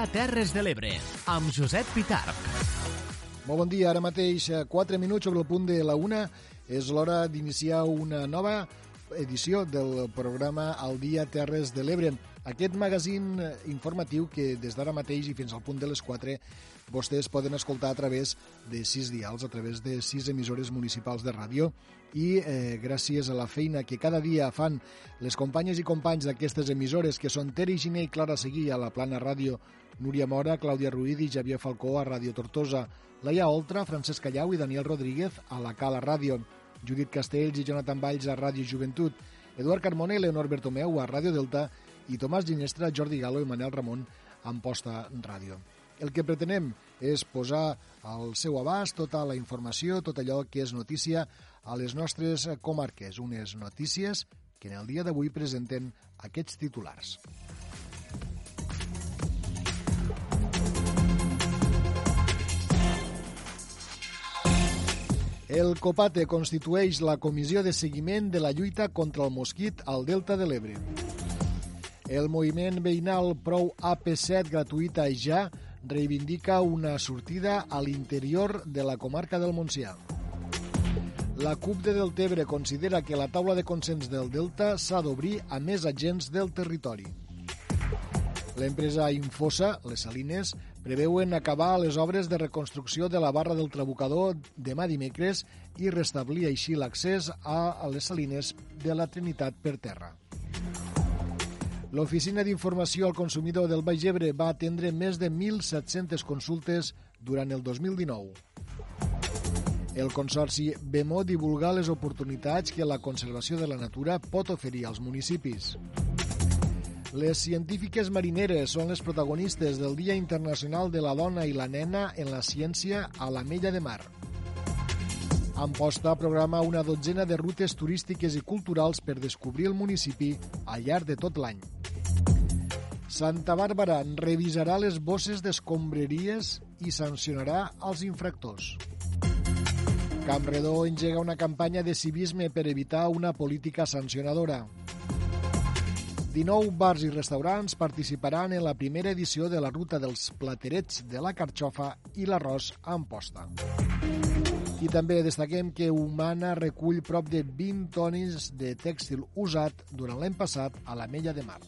dia Terres de l'Ebre, amb Josep Pitarc. Molt bon dia, ara mateix 4 minuts sobre el punt de la una. És l'hora d'iniciar una nova edició del programa Al dia Terres de l'Ebre. Aquest magazín informatiu que des d'ara mateix i fins al punt de les 4 vostès poden escoltar a través de sis dials, a través de sis emissores municipals de ràdio i eh, gràcies a la feina que cada dia fan les companyes i companys d'aquestes emissores que són Teri Giné i Clara Seguí a la Plana Ràdio, Núria Mora, Clàudia Ruiz i Javier Falcó a Ràdio Tortosa, Laia Oltra, Francesc Callau i Daniel Rodríguez a la Cala Ràdio, Judit Castells i Jonathan Valls a Ràdio Joventut, Eduard Carmona i Leonor Bertomeu a Ràdio Delta i Tomàs Ginestra, Jordi Galo i Manel Ramon a Amposta Ràdio. El que pretenem és posar al seu abast tota la informació, tot allò que és notícia a les nostres comarques. Unes notícies que en el dia d'avui presenten aquests titulars. El COPATE constitueix la comissió de seguiment de la lluita contra el mosquit al Delta de l'Ebre. El moviment veïnal Prou AP7 gratuïta ja reivindica una sortida a l'interior de la comarca del Montsià. La CUP de Deltebre considera que la taula de consens del Delta s'ha d'obrir a més agents del territori. L'empresa Infosa, les Salines, preveuen acabar les obres de reconstrucció de la barra del Trabucador demà dimecres i restablir així l'accés a les Salines de la Trinitat per terra. L'Oficina d'Informació al Consumidor del Baix Ebre va atendre més de 1.700 consultes durant el 2019. El Consorci Bemo divulga les oportunitats que la conservació de la natura pot oferir als municipis. Les científiques marineres són les protagonistes del Dia Internacional de la Dona i la Nena en la Ciència a la Mella de Mar. Amposta programa una dotzena de rutes turístiques i culturals per descobrir el municipi al llarg de tot l'any. Santa Bàrbara revisarà les bosses d'escombreries i sancionarà els infractors. Campredó engega una campanya de civisme per evitar una política sancionadora. 19 bars i restaurants participaran en la primera edició de la ruta dels platerets de la carxofa i l'arròs a Amposta. I també destaquem que Humana recull prop de 20 tones de tèxtil usat durant l'any passat a la Mella de Mar.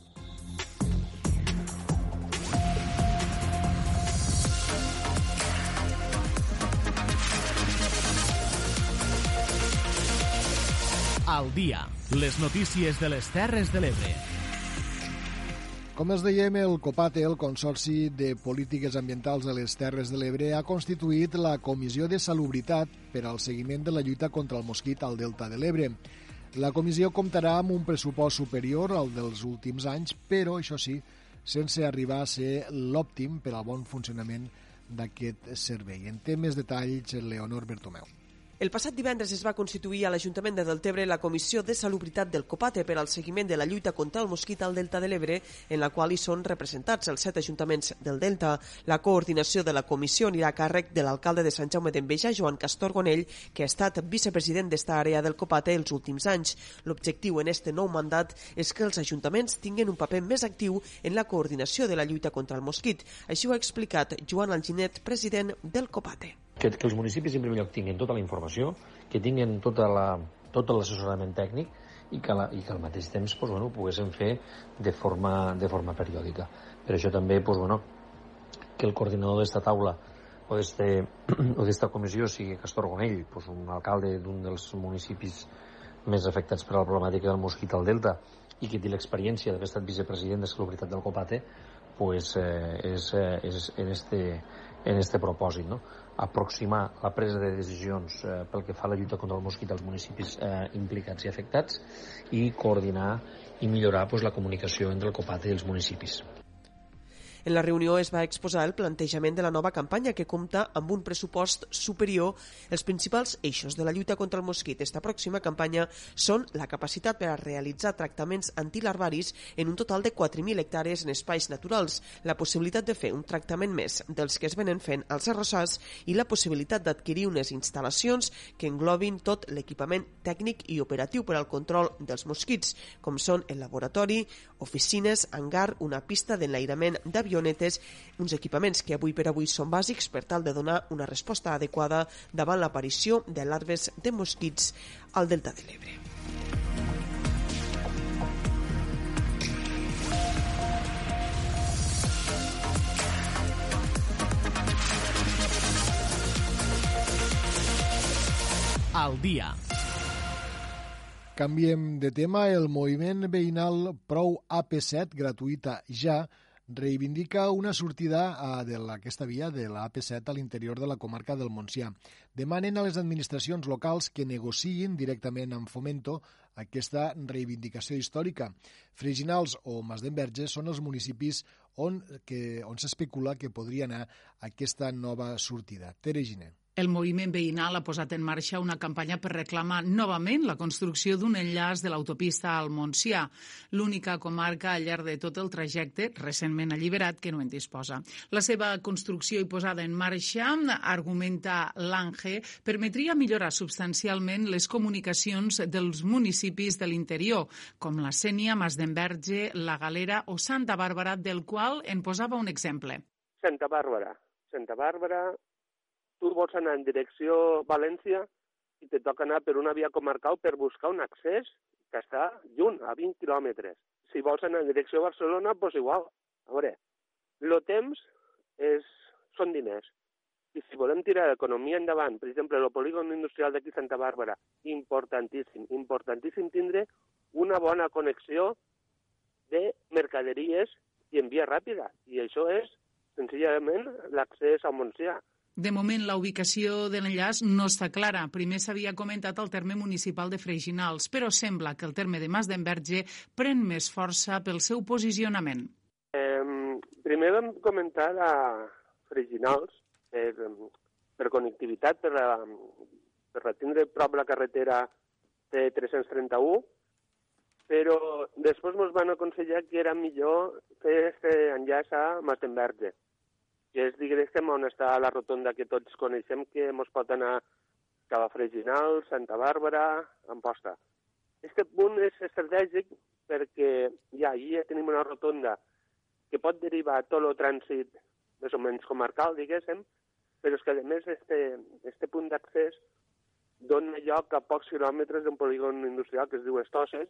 Al dia, les notícies de les Terres de l'Ebre. Com els dèiem, el COPATE, el Consorci de Polítiques Ambientals de les Terres de l'Ebre, ha constituït la Comissió de Salubritat per al seguiment de la lluita contra el mosquit al Delta de l'Ebre. La comissió comptarà amb un pressupost superior al dels últims anys, però, això sí, sense arribar a ser l'òptim per al bon funcionament d'aquest servei. En té més detalls Leonor Bertomeu. El passat divendres es va constituir a l'Ajuntament de Deltebre la Comissió de Salubritat del Copate per al seguiment de la lluita contra el mosquit al Delta de l'Ebre, en la qual hi són representats els set ajuntaments del Delta. La coordinació de la comissió anirà a càrrec de l'alcalde de Sant Jaume d'Enveja, Joan Castor Gonell, que ha estat vicepresident d'esta àrea del Copate els últims anys. L'objectiu en este nou mandat és que els ajuntaments tinguin un paper més actiu en la coordinació de la lluita contra el mosquit. Així ho ha explicat Joan Alginet, president del Copate que, que els municipis en primer lloc tinguin tota la informació, que tinguin tota la, tot l'assessorament tècnic i que, la, i que al mateix temps pues, bueno, ho poguéssim fer de forma, de forma periòdica. Per això també pues, bueno, que el coordinador d'esta taula o d'esta comissió sigui Castor Gonell, pues, un alcalde d'un dels municipis més afectats per la problemàtica del mosquit al Delta i que té l'experiència d'haver estat vicepresident de Salubritat del Copate, pues, eh, és, eh, és en, este, en este propòsit. No? Aproximar la presa de decisions eh, pel que fa a la lluita contra el mosquit als municipis eh, implicats i afectats i coordinar i millorar pues, la comunicació entre el COPAT i els municipis. En la reunió es va exposar el plantejament de la nova campanya que compta amb un pressupost superior. Els principals eixos de la lluita contra el mosquit esta pròxima campanya són la capacitat per a realitzar tractaments antilarvaris en un total de 4.000 hectàrees en espais naturals, la possibilitat de fer un tractament més dels que es venen fent als arrossars i la possibilitat d'adquirir unes instal·lacions que englobin tot l'equipament tècnic i operatiu per al control dels mosquits, com són el laboratori, oficines, hangar, una pista d'enlairament d'avions avionetes, uns equipaments que avui per avui són bàsics per tal de donar una resposta adequada davant l'aparició de larves de mosquits al Delta de l'Ebre. al dia. Canviem de tema. El moviment veïnal Prou AP7, gratuïta ja, reivindica una sortida d'aquesta via de la AP7 a l'interior de la comarca del Montsià. Demanen a les administracions locals que negociïn directament amb Fomento aquesta reivindicació històrica. Freginals o Masdenverge són els municipis on, que, on s'especula que podria anar aquesta nova sortida. Tere Giner. El moviment veïnal ha posat en marxa una campanya per reclamar novament la construcció d'un enllaç de l'autopista al Montsià, l'única comarca al llarg de tot el trajecte recentment alliberat que no en disposa. La seva construcció i posada en marxa, argumenta l'ANGE, permetria millorar substancialment les comunicacions dels municipis de l'interior, com la Sènia, Masdenverge, la Galera o Santa Bàrbara, del qual en posava un exemple. Santa Bàrbara. Santa Bàrbara, tu vols anar en direcció València i te toca anar per una via comarcal per buscar un accés que està lluny, a 20 quilòmetres. Si vols anar en direcció Barcelona, doncs igual. A veure, el temps és, són diners. I si volem tirar l'economia endavant, per exemple, el polígon industrial d'aquí Santa Bàrbara, importantíssim, importantíssim tindre una bona connexió de mercaderies i en via ràpida. I això és, senzillament, l'accés al Montsià. De moment, la ubicació de l'enllaç no està clara. Primer s'havia comentat el terme municipal de Freginals, però sembla que el terme de Mas d'Enverge pren més força pel seu posicionament. Eh, primer vam comentar a Freginals per, per connectivitat, per, la, per tindre prop la carretera T331, però després ens van aconsellar que era millor fer aquest enllaç a Mas d'Enverge que és, diguéssim, on està la rotonda que tots coneixem, que ens pot anar cap a Freginal, Santa Bàrbara, Amposta. Aquest punt és estratègic perquè ja allí ja tenim una rotonda que pot derivar tot el trànsit més o menys comarcal, diguéssim, però és que, a més, este, este punt d'accés dona lloc a pocs quilòmetres d'un polígon industrial que es diu Estosses,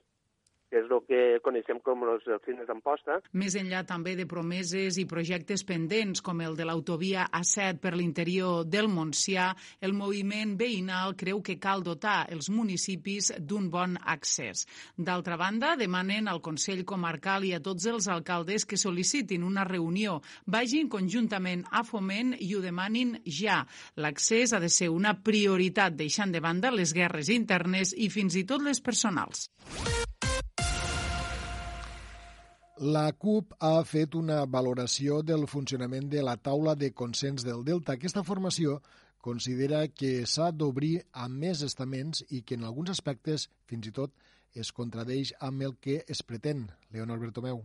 que és el que coneixem com els cines d'Amposta. Més enllà també de promeses i projectes pendents, com el de l'autovia A7 per l'interior del Montsià, el moviment veïnal creu que cal dotar els municipis d'un bon accés. D'altra banda, demanen al Consell Comarcal i a tots els alcaldes que sol·licitin una reunió, vagin conjuntament a foment i ho demanin ja. L'accés ha de ser una prioritat, deixant de banda les guerres internes i fins i tot les personals. La CUP ha fet una valoració del funcionament de la taula de consens del Delta. Aquesta formació considera que s'ha d'obrir a més estaments i que en alguns aspectes fins i tot es contradeix amb el que es pretén. Leonor Bertomeu.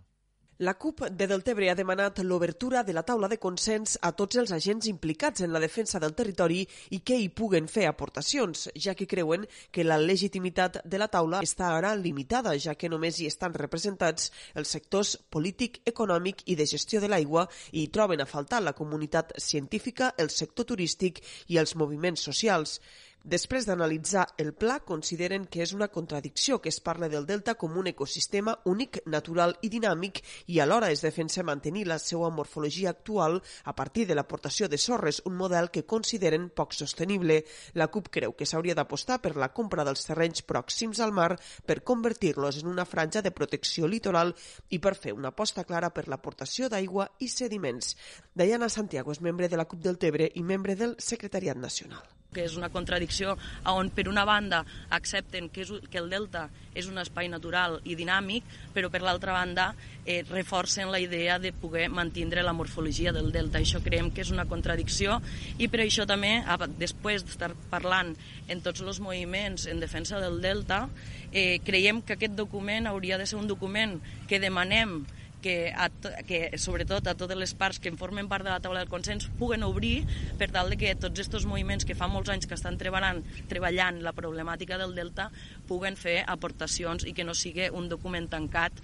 La CUP de Deltebre ha demanat l'obertura de la taula de consens a tots els agents implicats en la defensa del territori i que hi puguen fer aportacions, ja que creuen que la legitimitat de la taula està ara limitada, ja que només hi estan representats els sectors polític, econòmic i de gestió de l'aigua i hi troben a faltar la comunitat científica, el sector turístic i els moviments socials. Després d'analitzar el pla, consideren que és una contradicció que es parla del delta com un ecosistema únic, natural i dinàmic i alhora es defensa mantenir la seva morfologia actual a partir de l'aportació de sorres, un model que consideren poc sostenible. La CUP creu que s'hauria d'apostar per la compra dels terrenys pròxims al mar per convertir-los en una franja de protecció litoral i per fer una aposta clara per l'aportació d'aigua i sediments. Diana Santiago és membre de la CUP del Tebre i membre del Secretariat Nacional que és una contradicció on per una banda accepten que, és, que el delta és un espai natural i dinàmic, però per l'altra banda eh, reforcen la idea de poder mantindre la morfologia del delta. Això creiem que és una contradicció i per això també, després d'estar parlant en tots els moviments en defensa del delta, eh, creiem que aquest document hauria de ser un document que demanem que, a, que sobretot a totes les parts que en formen part de la taula del consens puguen obrir per tal de que tots aquests moviments que fa molts anys que estan treballant, treballant la problemàtica del delta puguen fer aportacions i que no sigui un document tancat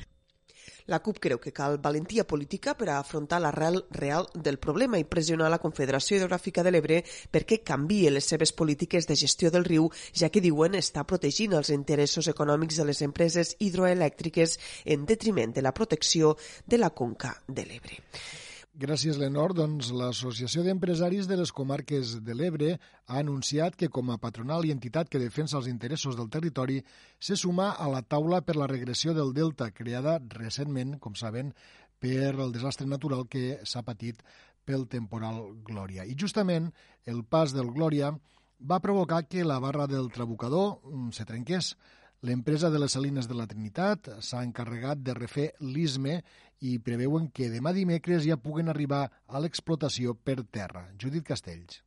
La CUP creu que cal valentia política per a afrontar l'arrel real del problema i pressionar la Confederació Hidrogràfica de l'Ebre perquè canvie les seves polítiques de gestió del riu, ja que diuen està protegint els interessos econòmics de les empreses hidroelèctriques en detriment de la protecció de la conca de l'Ebre. Gràcies, Lenor. Doncs l'Associació d'Empresaris de les Comarques de l'Ebre ha anunciat que com a patronal i entitat que defensa els interessos del territori se suma a la taula per la regressió del Delta, creada recentment, com saben, per el desastre natural que s'ha patit pel temporal Glòria. I justament el pas del Glòria va provocar que la barra del Trabucador mm, se trenqués. L'empresa de les Salines de la Trinitat s'ha encarregat de refer l'ISME i preveuen que demà dimecres ja puguen arribar a l'explotació per terra. Judit Castells.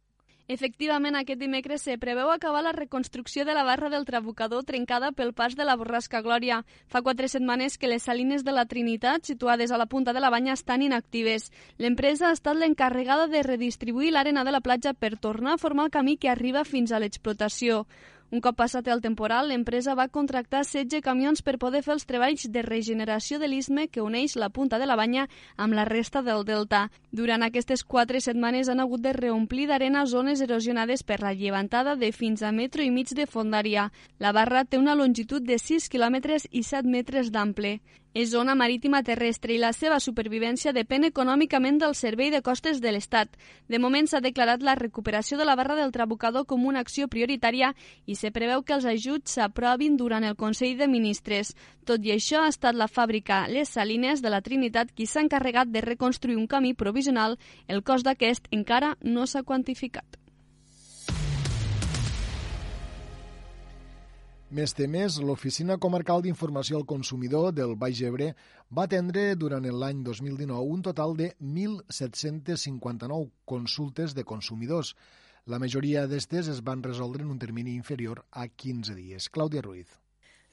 Efectivament, aquest dimecres se preveu acabar la reconstrucció de la barra del Trabucador trencada pel pas de la Borrasca Glòria. Fa quatre setmanes que les salines de la Trinitat, situades a la punta de la banya, estan inactives. L'empresa ha estat l'encarregada de redistribuir l'arena de la platja per tornar a formar el camí que arriba fins a l'explotació. Un cop passat el temporal, l'empresa va contractar 16 camions per poder fer els treballs de regeneració de l'istme que uneix la punta de la banya amb la resta del delta. Durant aquestes quatre setmanes han hagut de reomplir d'arena zones erosionades per la llevantada de fins a metro i mig de fondària. La barra té una longitud de 6 quilòmetres i 7 metres d'ample. És zona marítima terrestre i la seva supervivència depèn econòmicament del Servei de Costes de l'Estat. De moment s'ha declarat la recuperació de la barra del Trabucador com una acció prioritària i se preveu que els ajuts s'aprovin durant el Consell de Ministres. Tot i això, ha estat la fàbrica Les Salines de la Trinitat qui s'ha encarregat de reconstruir un camí provisional. El cost d'aquest encara no s'ha quantificat. Més temes, l'Oficina Comarcal d'Informació al Consumidor del Baix Ebre va atendre durant l'any 2019 un total de 1.759 consultes de consumidors. La majoria d'estes es van resoldre en un termini inferior a 15 dies. Clàudia Ruiz.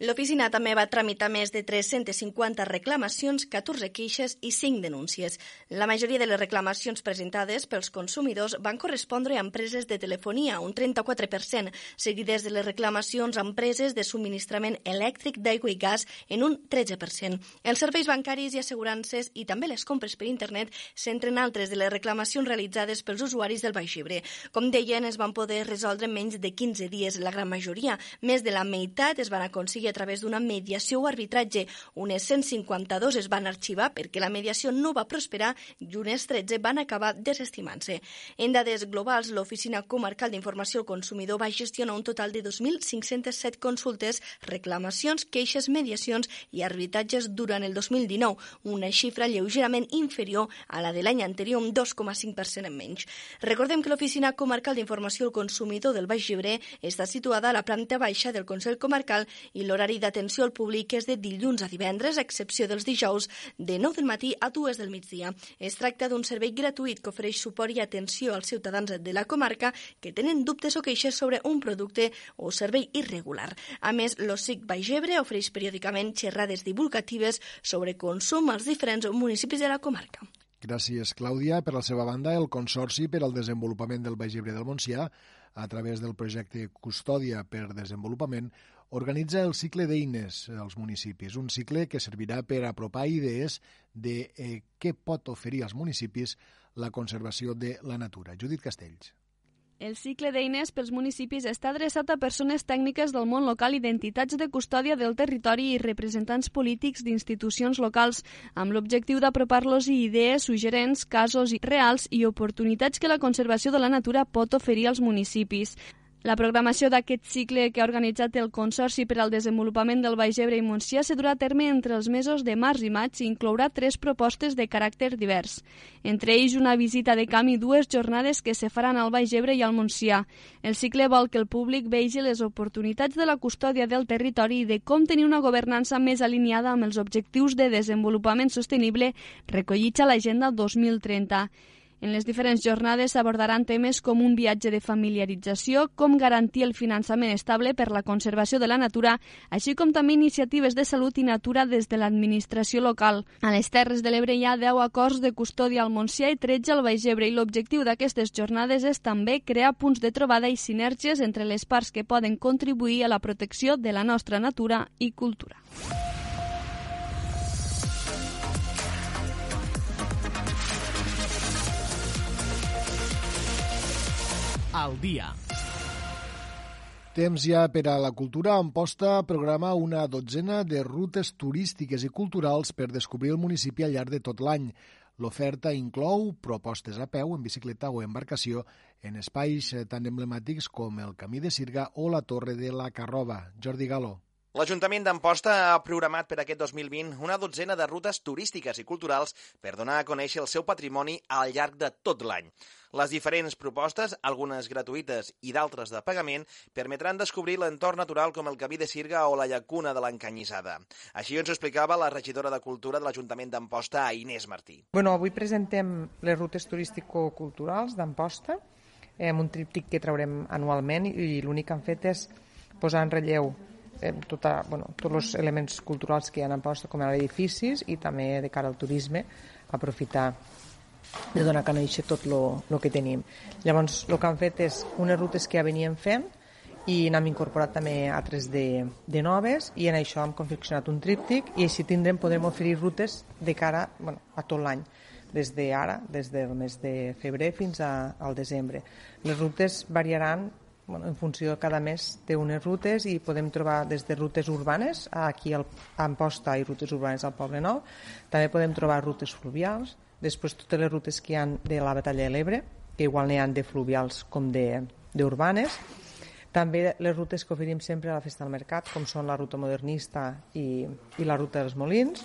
L'oficina també va tramitar més de 350 reclamacions, 14 queixes i 5 denúncies. La majoria de les reclamacions presentades pels consumidors van correspondre a empreses de telefonia, un 34%, seguides de les reclamacions a empreses de subministrament elèctric d'aigua i gas en un 13%. Els serveis bancaris i assegurances i també les compres per internet centren altres de les reclamacions realitzades pels usuaris del Baix Ebre. Com deien, es van poder resoldre en menys de 15 dies la gran majoria. Més de la meitat es van aconseguir a través d'una mediació o arbitratge. Unes 152 es van arxivar perquè la mediació no va prosperar i unes 13 van acabar desestimant-se. En dades globals, l'Oficina Comarcal d'Informació al Consumidor va gestionar un total de 2.507 consultes, reclamacions, queixes, mediacions i arbitratges durant el 2019, una xifra lleugerament inferior a la de l'any anterior, un 2,5% en menys. Recordem que l'Oficina Comarcal d'Informació al Consumidor del Baix Llibre està situada a la planta baixa del Consell Comarcal i L'horari d'atenció al públic és de dilluns a divendres, a excepció dels dijous, de 9 del matí a 2 del migdia. Es tracta d'un servei gratuït que ofereix suport i atenció als ciutadans de la comarca que tenen dubtes o queixes sobre un producte o servei irregular. A més, l'OSIC Baixebre ofereix periòdicament xerrades divulgatives sobre consum als diferents municipis de la comarca. Gràcies, Clàudia. Per la seva banda, el Consorci per al Desenvolupament del Baix Ebre del Montsià, a través del projecte Custòdia per Desenvolupament, organitza el cicle d'eines als municipis, un cicle que servirà per apropar idees de eh, què pot oferir als municipis la conservació de la natura. Judit Castells. El cicle d'eines pels municipis està adreçat a persones tècniques del món local i d'entitats de custòdia del territori i representants polítics d'institucions locals, amb l'objectiu d'apropar-los i idees, suggerents, casos reals i oportunitats que la conservació de la natura pot oferir als municipis. La programació d'aquest cicle que ha organitzat el Consorci per al Desenvolupament del Baix Ebre i Montsià se durà a terme entre els mesos de març i maig i inclourà tres propostes de caràcter divers. Entre ells una visita de camp i dues jornades que se faran al Baix Ebre i al Montsià. El cicle vol que el públic vegi les oportunitats de la custòdia del territori i de com tenir una governança més alineada amb els objectius de desenvolupament sostenible recollits a l'Agenda 2030. En les diferents jornades s'abordaran temes com un viatge de familiarització, com garantir el finançament estable per la conservació de la natura, així com també iniciatives de salut i natura des de l'administració local. A les Terres de l'Ebre hi ha 10 acords de custòdia al Montsià i 13 al Baix Ebre i l'objectiu d'aquestes jornades és també crear punts de trobada i sinergies entre les parts que poden contribuir a la protecció de la nostra natura i cultura. Al dia. Temps ja per a la cultura. Amposta programa una dotzena de rutes turístiques i culturals per descobrir el municipi al llarg de tot l'any. L'oferta inclou propostes a peu, en bicicleta o embarcació en espais tan emblemàtics com el Camí de Sirga o la Torre de la Carroba. Jordi Galo. L'Ajuntament d'Amposta ha programat per aquest 2020 una dotzena de rutes turístiques i culturals per donar a conèixer el seu patrimoni al llarg de tot l'any. Les diferents propostes, algunes gratuïtes i d'altres de pagament, permetran descobrir l'entorn natural com el Camí de Sirga o la llacuna de l'Encanyissada. Així ens ho explicava la regidora de Cultura de l'Ajuntament d'Amposta, Inés Martí. Bueno, avui presentem les rutes turístico-culturals d'Amposta, amb un tríptic que traurem anualment i l'únic que han fet és posar en relleu eh, tota, bueno, tots els elements culturals que hi ha en Amposta, com ara edificis i també de cara al turisme, aprofitar de donar a conèixer tot el que tenim. Llavors, el que han fet és unes rutes que ja venien fent i n'hem incorporat també altres de, de noves i en això hem confeccionat un tríptic i així tindrem, podrem oferir rutes de cara bueno, a tot l'any des de ara, des del mes de febrer fins a, al desembre. Les rutes variaran bueno, en funció cada mes té unes rutes i podem trobar des de rutes urbanes aquí al, a Amposta i rutes urbanes al Poble Nou. També podem trobar rutes fluvials després totes les rutes que hi han de la Batalla de l'Ebre que igual n'hi han de fluvials com d'urbanes. També les rutes que oferim sempre a la Festa del Mercat com són la ruta modernista i, i la ruta dels Molins.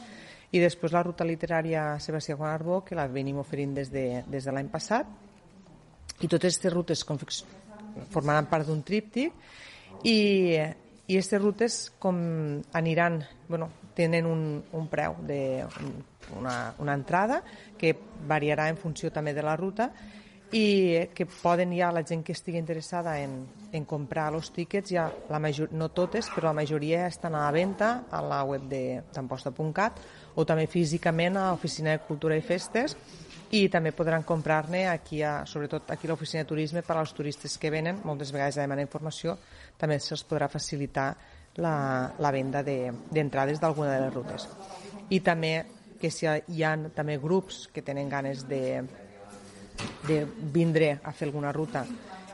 I després la ruta literària Sebastià Juan Arbó que la venim oferint des de, des de l'any passat. I totes aquestes rutes formaran part d'un tríptic i, i aquestes rutes com aniran, bueno, tenen un, un preu de una, una entrada que variarà en funció també de la ruta i que poden ja la gent que estigui interessada en, en comprar els tíquets, ja la major, no totes, però la majoria estan a la venda a la web d'Amposta.cat o també físicament a l'Oficina de Cultura i Festes i també podran comprar-ne aquí, a, sobretot aquí a l'oficina de turisme per als turistes que venen, moltes vegades a demanar informació, també se'ls podrà facilitar la, la venda d'entrades de, d'alguna de les rutes. I també que si hi ha també grups que tenen ganes de, de vindre a fer alguna ruta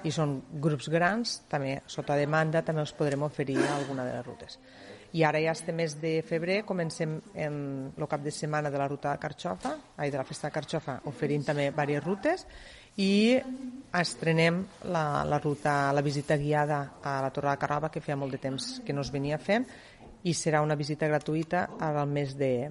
i són grups grans, també sota demanda també els podrem oferir alguna de les rutes. I ara ja este mes de febrer comencem en el cap de setmana de la ruta de Carxofa, ai, de la festa de Carxofa, oferint també diverses rutes i estrenem la, la ruta, la visita guiada a la Torre de Carraba, que feia molt de temps que no es venia fent, i serà una visita gratuïta al mes de,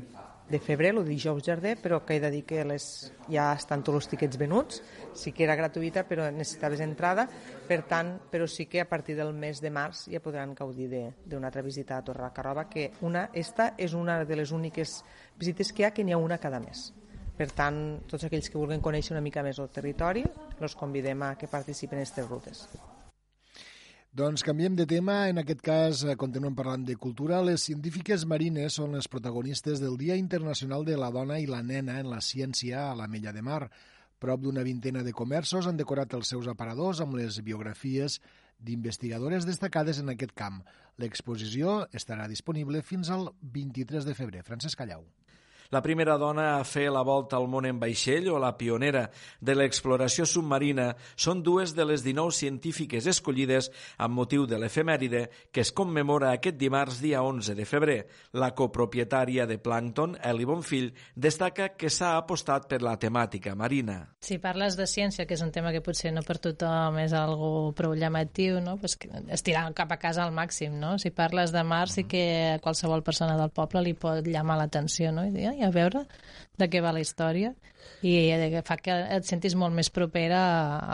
de febrer, el dijous jardí, però que he de dir que les, ja estan tots els tiquets venuts, sí que era gratuïta però necessitaves entrada, per tant, però sí que a partir del mes de març ja podran gaudir d'una altra visita a Torre Carrova, que una, esta és una de les úniques visites que hi ha, que n'hi ha una cada mes. Per tant, tots aquells que vulguin conèixer una mica més el territori, els convidem a que participen en aquestes rutes. Doncs canviem de tema. En aquest cas eh, continuem parlant de cultura. Les científiques marines són les protagonistes del Dia Internacional de la Dona i la Nena en la Ciència a la Mella de Mar. Prop d'una vintena de comerços han decorat els seus aparadors amb les biografies d'investigadores destacades en aquest camp. L'exposició estarà disponible fins al 23 de febrer. Francesc Callau la primera dona a fer la volta al món en vaixell o la pionera de l'exploració submarina són dues de les 19 científiques escollides amb motiu de l'efemèride que es commemora aquest dimarts dia 11 de febrer. La copropietària de Plankton, Eli Bonfill, destaca que s'ha apostat per la temàtica marina. Si parles de ciència, que és un tema que potser no per tothom és algo prou llamatiu, no? pues estirar cap a casa al màxim. No? Si parles de mar, sí que qualsevol persona del poble li pot llamar l'atenció no? i dir, a veure de què va la història i fa que et sentis molt més propera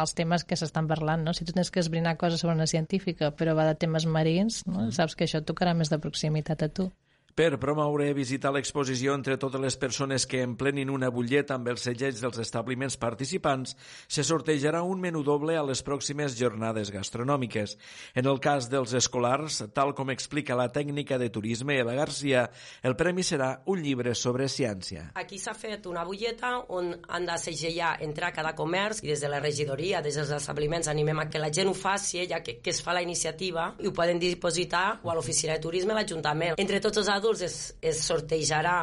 als temes que s'estan parlant, no? Si tu tens que esbrinar coses sobre una científica però va de temes marins, no? saps que això et tocarà més de proximitat a tu. Per promoure i visitar l'exposició entre totes les persones que emplenin una butlleta amb els segells dels establiments participants, se sortejarà un menú doble a les pròximes jornades gastronòmiques. En el cas dels escolars, tal com explica la tècnica de turisme Eva Garcia, el premi serà un llibre sobre ciència. Aquí s'ha fet una butlleta on han de segellar entrar a cada comerç i des de la regidoria, des dels establiments, animem a que la gent ho faci, ja que, que es fa la iniciativa, i ho poden dipositar o a l'oficina de turisme a l'Ajuntament. Entre tots els adults adults es, es sortejarà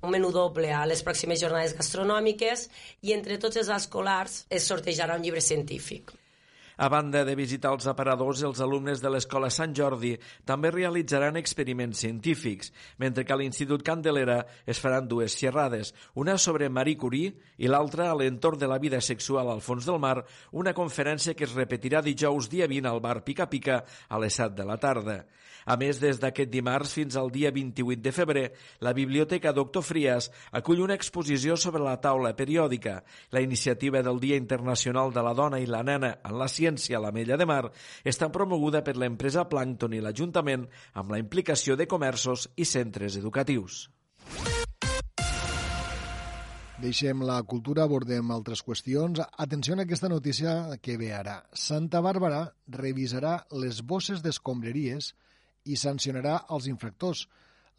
un menú doble a les pròximes jornades gastronòmiques i entre tots els escolars es sortejarà un llibre científic. A banda de visitar els aparadors, els alumnes de l'Escola Sant Jordi també realitzaran experiments científics, mentre que a l'Institut Candelera es faran dues xerrades, una sobre Marie Curie i l'altra a l'entorn de la vida sexual al fons del mar, una conferència que es repetirà dijous dia 20 al bar Pica Pica a les 7 de la tarda. A més, des d'aquest dimarts fins al dia 28 de febrer, la Biblioteca Doctor Frias acull una exposició sobre la taula periòdica. La iniciativa del Dia Internacional de la Dona i la Nena en la Ciència a la Mella de Mar està promoguda per l'empresa Plankton i l'Ajuntament amb la implicació de comerços i centres educatius. Deixem la cultura, abordem altres qüestions. Atenció a aquesta notícia que ve ara. Santa Bàrbara revisarà les bosses d'escombraries i sancionarà els infractors.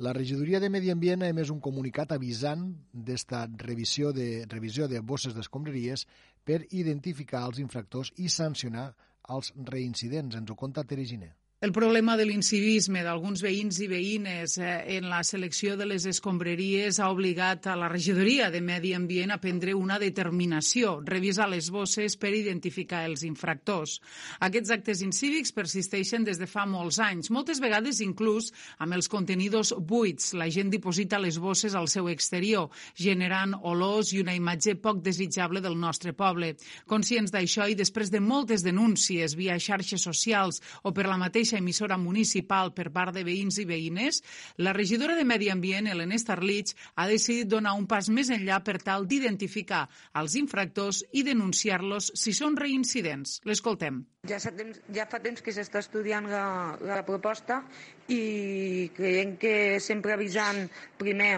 La regidoria de Medi Ambient ha emès un comunicat avisant d'esta revisió de, revisió de bosses d'escombraries per identificar els infractors i sancionar els reincidents. Ens ho conta Tere Giner. El problema de l'incivisme d'alguns veïns i veïnes eh, en la selecció de les escombraries ha obligat a la regidoria de Medi Ambient a prendre una determinació, revisar les bosses per identificar els infractors. Aquests actes incívics persisteixen des de fa molts anys, moltes vegades inclús amb els contenidors buits. La gent diposita les bosses al seu exterior, generant olors i una imatge poc desitjable del nostre poble. Conscients d'això i després de moltes denúncies via xarxes socials o per la mateixa mateixa emissora municipal per part de veïns i veïnes, la regidora de Medi Ambient, Helena Starlich, ha decidit donar un pas més enllà per tal d'identificar els infractors i denunciar-los si són reincidents. L'escoltem. Ja, temps, ja fa temps que s'està estudiant la, la proposta i creiem que sempre avisant primer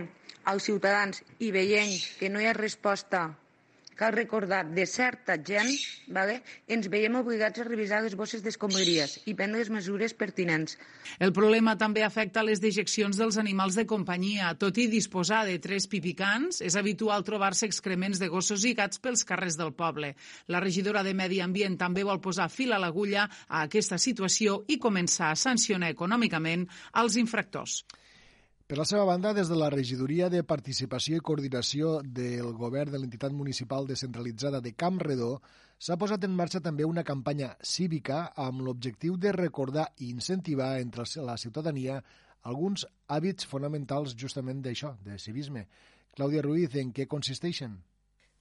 als ciutadans i veient que no hi ha resposta cal recordar, de certa gent, vale, ens veiem obligats a revisar les bosses d'escombraries i prendre les mesures pertinents. El problema també afecta les dejeccions dels animals de companyia. Tot i disposar de tres pipicans, és habitual trobar-se excrements de gossos i gats pels carrers del poble. La regidora de Medi Ambient també vol posar fil a l'agulla a aquesta situació i començar a sancionar econòmicament els infractors. Per la seva banda, des de la Regidoria de Participació i Coordinació del Govern de l'entitat municipal descentralitzada de Camp Redó, s'ha posat en marxa també una campanya cívica amb l'objectiu de recordar i incentivar entre la ciutadania alguns hàbits fonamentals justament d'això, de civisme. Clàudia Ruiz, en què consisteixen?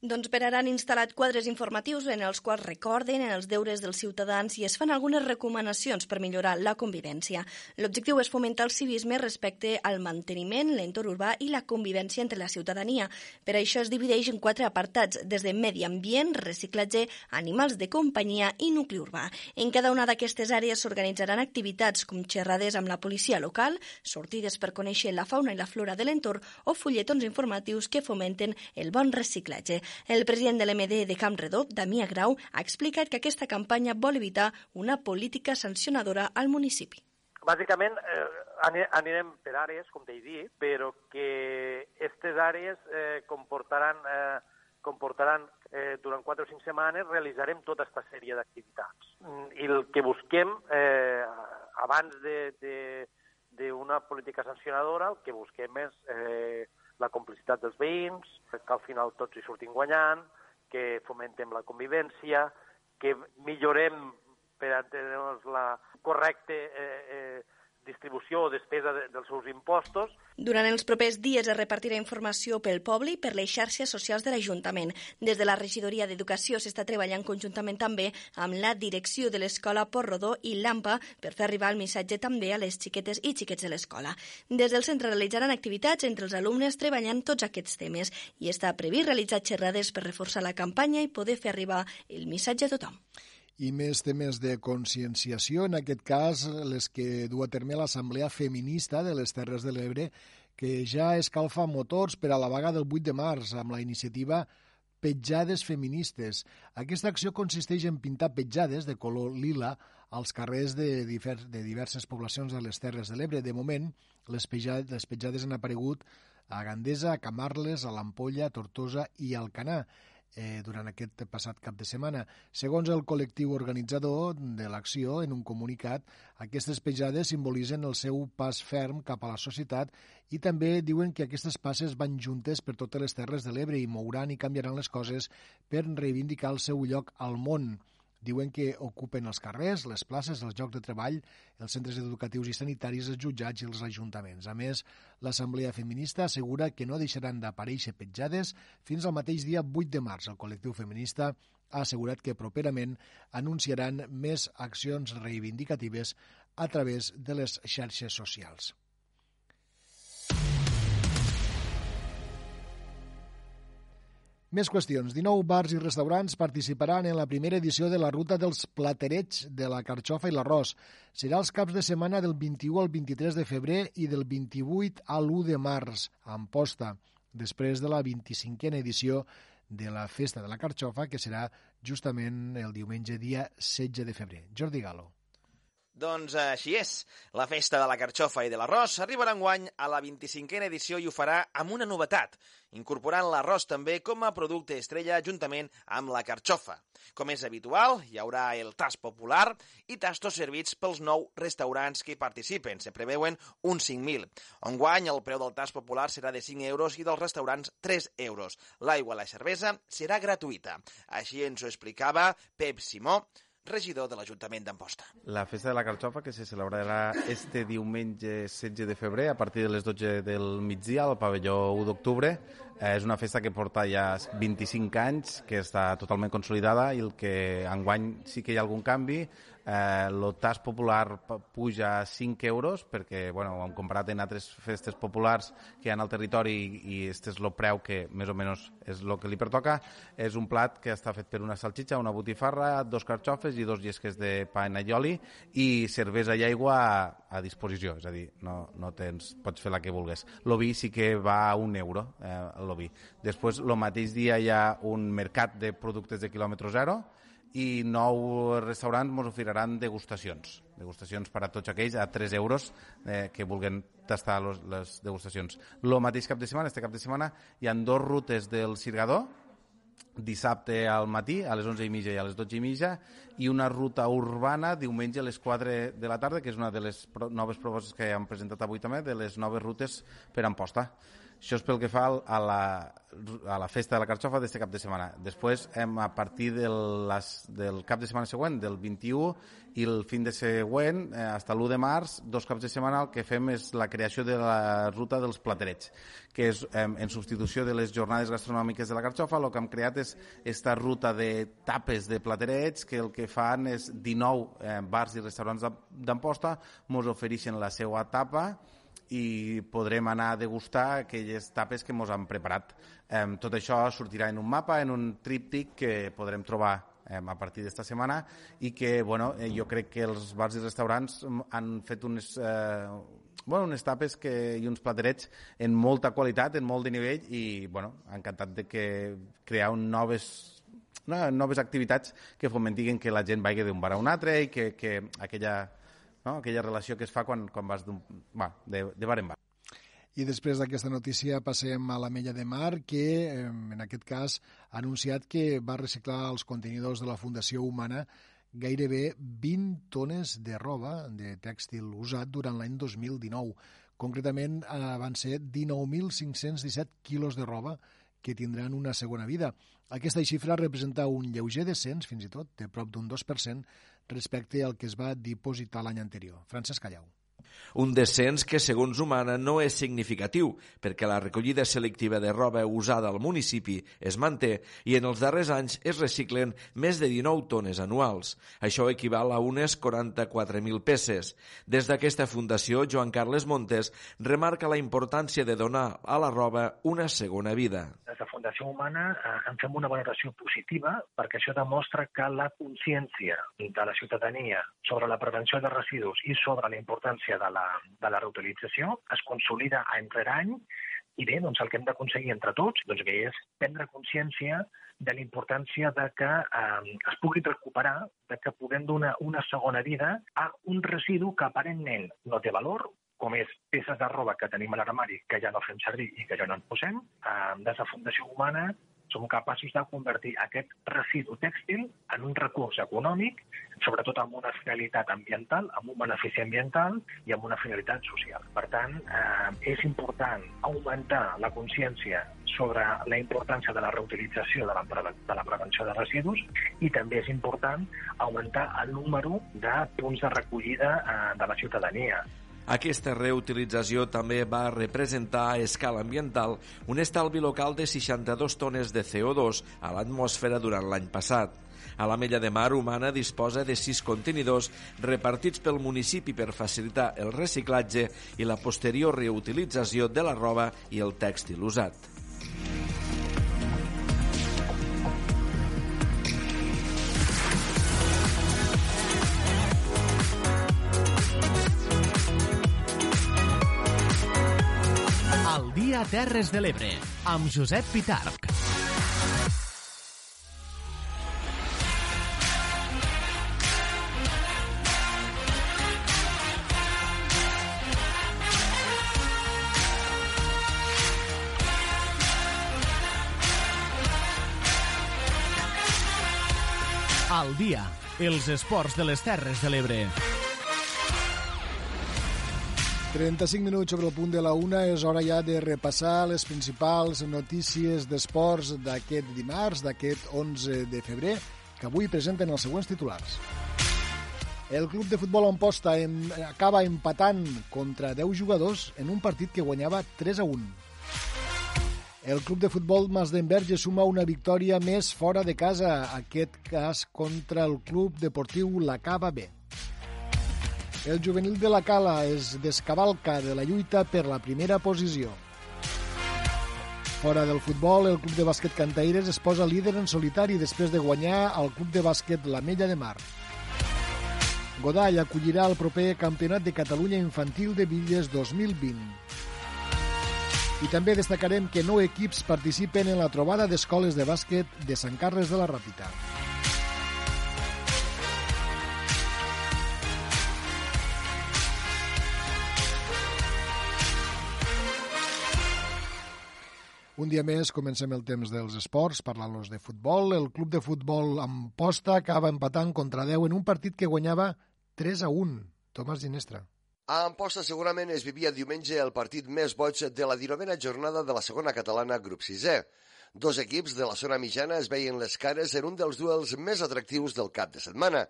Doncs per ara han instal·lat quadres informatius en els quals recorden els deures dels ciutadans i es fan algunes recomanacions per millorar la convivència. L'objectiu és fomentar el civisme respecte al manteniment, l'entorn urbà i la convivència entre la ciutadania. Per això es divideix en quatre apartats, des de medi ambient, reciclatge, animals de companyia i nucli urbà. En cada una d'aquestes àrees s'organitzaran activitats com xerrades amb la policia local, sortides per conèixer la fauna i la flora de l'entorn o fulletons informatius que fomenten el bon reciclatge. El president de l'MD de Camp Redó, Damià Grau, ha explicat que aquesta campanya vol evitar una política sancionadora al municipi. Bàsicament eh, anirem per àrees, com t'he dit, però que aquestes àrees eh, comportaran, eh, comportaran eh, durant 4 o 5 setmanes realitzarem tota aquesta sèrie d'activitats. Mm, I el que busquem, eh, abans d'una política sancionadora, el que busquem és eh, la complicitat dels veïns, que al final tots hi sortim guanyant, que fomentem la convivència, que millorem per entendre'ns la correcta eh, eh, distribució o despesa de, dels seus impostos. Durant els propers dies es repartirà informació pel poble i per les xarxes socials de l'Ajuntament. Des de la Regidoria d'Educació s'està treballant conjuntament també amb la direcció de l'Escola Porrodó i l'AMPA per fer arribar el missatge també a les xiquetes i xiquets de l'escola. Des del centre realitzaran activitats entre els alumnes treballant tots aquests temes i està previst realitzar xerrades per reforçar la campanya i poder fer arribar el missatge a tothom i més temes de conscienciació, en aquest cas les que du a terme l'Assemblea Feminista de les Terres de l'Ebre, que ja escalfa motors per a la vaga del 8 de març amb la iniciativa Petjades Feministes. Aquesta acció consisteix en pintar petjades de color lila als carrers de, divers, de diverses poblacions de les Terres de l'Ebre. De moment, les petjades, les petjades han aparegut a Gandesa, a Camarles, a l'Ampolla, a Tortosa i a Alcanar eh, durant aquest passat cap de setmana. Segons el col·lectiu organitzador de l'acció, en un comunicat, aquestes pejades simbolitzen el seu pas ferm cap a la societat i també diuen que aquestes passes van juntes per totes les terres de l'Ebre i mouran i canviaran les coses per reivindicar el seu lloc al món. Diuen que ocupen els carrers, les places, els llocs de treball, els centres educatius i sanitaris, els jutjats i els ajuntaments. A més, l'Assemblea Feminista assegura que no deixaran d'aparèixer petjades fins al mateix dia 8 de març. El col·lectiu feminista ha assegurat que properament anunciaran més accions reivindicatives a través de les xarxes socials. Més qüestions. 19 bars i restaurants participaran en la primera edició de la Ruta dels Platerets de la Carxofa i l'Arròs. Serà els caps de setmana del 21 al 23 de febrer i del 28 a l'1 de març, a Amposta, després de la 25a edició de la Festa de la Carxofa, que serà justament el diumenge dia 16 de febrer. Jordi Galo. Doncs així és. La festa de la carxofa i de l'arròs arribarà enguany a la 25a edició i ho farà amb una novetat, incorporant l'arròs també com a producte estrella juntament amb la carxofa. Com és habitual, hi haurà el tas popular i tastos servits pels nou restaurants que hi participen. Se preveuen uns 5.000. Enguany el preu del tas popular serà de 5 euros i dels restaurants 3 euros. L'aigua i la cervesa serà gratuïta. Així ens ho explicava Pep Simó, regidor de l'Ajuntament d'Amposta. La festa de la carxofa que se celebrarà este diumenge 16 de febrer a partir de les 12 del migdia al pavelló 1 d'octubre. Eh, és una festa que porta ja 25 anys, que està totalment consolidada i el que enguany sí que hi ha algun canvi Eh, el tas popular puja a 5 euros perquè, bueno, hem comparat en altres festes populars que hi ha al territori i, este és el preu que més o menys és el que li pertoca. És un plat que està fet per una salxitxa, una botifarra, dos carxofes i dos llesques de pa en allioli i cervesa i aigua a, a disposició, és a dir, no, no tens, pots fer la que vulguis. L'oví sí que va a un euro, eh, l'oví. Després, el mateix dia hi ha un mercat de productes de quilòmetre zero, i nou restaurants ens oferiran degustacions. Degustacions per a tots aquells a 3 euros eh, que vulguen tastar los, les degustacions. Lo mateix cap de setmana, este cap de setmana, hi han dos rutes del Cirgador, dissabte al matí, a les 11 i mitja i a les 12 i mitja, i una ruta urbana diumenge a les 4 de la tarda, que és una de les noves propostes que hem presentat avui també, de les noves rutes per Amposta. Això és pel que fa a la, a la festa de la carxofa d'aquest cap de setmana. Després, hem, a partir de les, del cap de setmana següent, del 21 i el fin de següent, eh, fins l'1 de març, dos caps de setmana, el que fem és la creació de la ruta dels platerets, que és eh, en substitució de les jornades gastronòmiques de la carxofa, el que hem creat és aquesta ruta de tapes de platerets, que el que fan és 19 eh, bars i restaurants d'Amposta, ens ofereixen la seva tapa, i podrem anar a degustar aquelles tapes que ens han preparat. Eh, tot això sortirà en un mapa, en un tríptic que podrem trobar a partir d'esta setmana i que bueno, eh, jo crec que els bars i restaurants han fet unes, eh, bueno, unes tapes que, i uns platerets en molta qualitat, en molt de nivell i bueno, encantat de que crear un noves no, noves activitats que fomentiguen que la gent vagi d'un bar a un altre i que, que aquella no? aquella relació que es fa quan, quan vas va, de, de bar en bar. I després d'aquesta notícia passem a la Mella de Mar, que en aquest cas ha anunciat que va reciclar els contenidors de la Fundació Humana gairebé 20 tones de roba de tèxtil usat durant l'any 2019. Concretament eh, van ser 19.517 quilos de roba que tindran una segona vida. Aquesta xifra representa un lleuger descens, fins i tot, de prop d'un 2%, respecte al que es va dipositar l'any anterior. Francesc Callau. Un descens que, segons Humana, no és significatiu, perquè la recollida selectiva de roba usada al municipi es manté i en els darrers anys es reciclen més de 19 tones anuals. Això equival a unes 44.000 peces. Des d'aquesta fundació, Joan Carles Montes remarca la importància de donar a la roba una segona vida. Des de Fundació Humana eh, en fem una valoració positiva perquè això demostra que la consciència de la ciutadania sobre la prevenció de residus i sobre la importància de la, de la reutilització es consolida any rere any i bé, doncs el que hem d'aconseguir entre tots doncs bé, és prendre consciència de la importància de que eh, es pugui recuperar, de que puguem donar una segona vida a un residu que aparentment no té valor, com és peces de roba que tenim a l'armari que ja no fem servir i que ja no en posem. Eh, des de Fundació Humana som capaços de convertir aquest residu tèxtil en un recurs econòmic, sobretot amb una finalitat ambiental, amb un benefici ambiental i amb una finalitat social. Per tant, eh, és important augmentar la consciència sobre la importància de la reutilització de la, de la prevenció de residus i també és important augmentar el número de punts de recollida eh, de la ciutadania. Aquesta reutilització també va representar a escala ambiental un estalvi local de 62 tones de CO2 a l'atmosfera durant l'any passat. A la Mella de Mar Humana disposa de sis contenidors repartits pel municipi per facilitar el reciclatge i la posterior reutilització de la roba i el tèxtil usat. Dia Terres de l'Ebre, amb Josep Pitarc. Al dia, els esports de les Terres de l'Ebre. 35 minuts sobre el punt de la una és hora ja de repassar les principals notícies d'esports d'aquest dimarts, d'aquest 11 de febrer, que avui presenten els següents titulars. El club de futbol Amposta em, acaba empatant contra 10 jugadors en un partit que guanyava 3 a 1. El club de futbol Masdenverge suma una victòria més fora de casa, aquest cas contra el club deportiu La Cava B. El juvenil de la Cala es descavalca de la lluita per la primera posició. Fora del futbol, el club de bàsquet Cantaires es posa líder en solitari després de guanyar al club de bàsquet La Mella de Mar. Godall acollirà el proper Campionat de Catalunya Infantil de Villes 2020. I també destacarem que nou equips participen en la trobada d'escoles de bàsquet de Sant Carles de la Ràpita. Un dia més comencem el temps dels esports, parlant-los de futbol. El club de futbol Amposta acaba empatant contra 10 en un partit que guanyava 3 a 1. Tomàs Ginestra. A Amposta segurament es vivia diumenge el partit més boig de la 19a jornada de la segona catalana grup 6è. Dos equips de la zona mitjana es veien les cares en un dels duels més atractius del cap de setmana.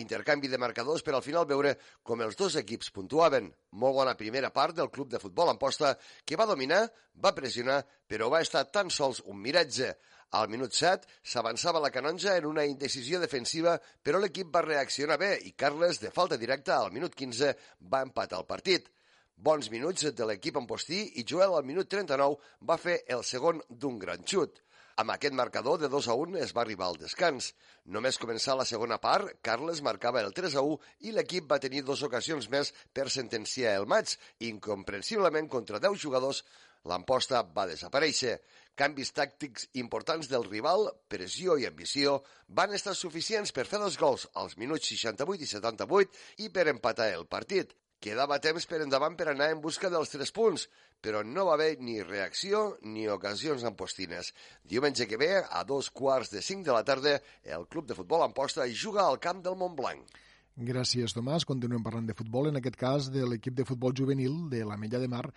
Intercanvi de marcadors per al final veure com els dos equips puntuaven. Molt bona primera part del club de futbol Amposta, que va dominar, va pressionar, però va estar tan sols un miratge. Al minut 7 s'avançava la canonja en una indecisió defensiva, però l'equip va reaccionar bé i Carles, de falta directa, al minut 15 va empatar el partit. Bons minuts de l'equip Ampostí i Joel al minut 39 va fer el segon d'un gran xut. Amb aquest marcador de 2 a 1 es va arribar al descans. Només començar la segona part, Carles marcava el 3 a 1 i l'equip va tenir dues ocasions més per sentenciar el maig. Incomprensiblement, contra 10 jugadors, l'emposta va desaparèixer. Canvis tàctics importants del rival, pressió i ambició, van estar suficients per fer dos gols als minuts 68 i 78 i per empatar el partit. Quedava temps per endavant per anar en busca dels tres punts, però no va haver ni reacció ni ocasions ampostines. Diumenge que ve, a dos quarts de cinc de la tarda, el club de futbol Amposta juga al camp del Montblanc. Gràcies, Tomàs. Continuem parlant de futbol, en aquest cas de l'equip de futbol juvenil de la Mella de Mar,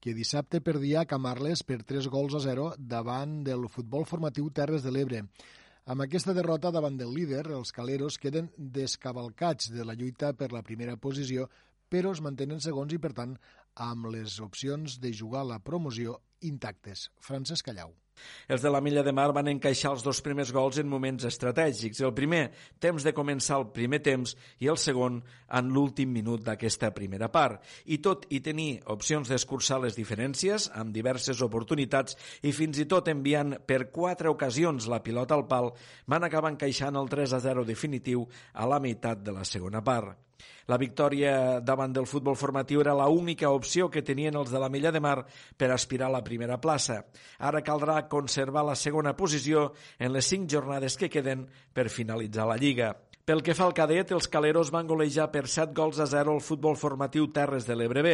que dissabte perdia a Camarles per 3 gols a 0 davant del futbol formatiu Terres de l'Ebre. Amb aquesta derrota davant del líder, els caleros queden descavalcats de la lluita per la primera posició, però es mantenen segons i, per tant, amb les opcions de jugar la promoció intactes. Francesc Callau. Els de la Milla de Mar van encaixar els dos primers gols en moments estratègics. El primer, temps de començar el primer temps, i el segon, en l'últim minut d'aquesta primera part. I tot i tenir opcions d'escurçar les diferències, amb diverses oportunitats, i fins i tot enviant per quatre ocasions la pilota al pal, van acabar encaixant el 3 a 0 definitiu a la meitat de la segona part. La victòria davant del futbol formatiu era la única opció que tenien els de la Mella de Mar per aspirar a la primera plaça. Ara caldrà conservar la segona posició en les cinc jornades que queden per finalitzar la Lliga. Pel que fa al cadet, els caleros van golejar per 7 gols a 0 el futbol formatiu Terres de l'Ebre B.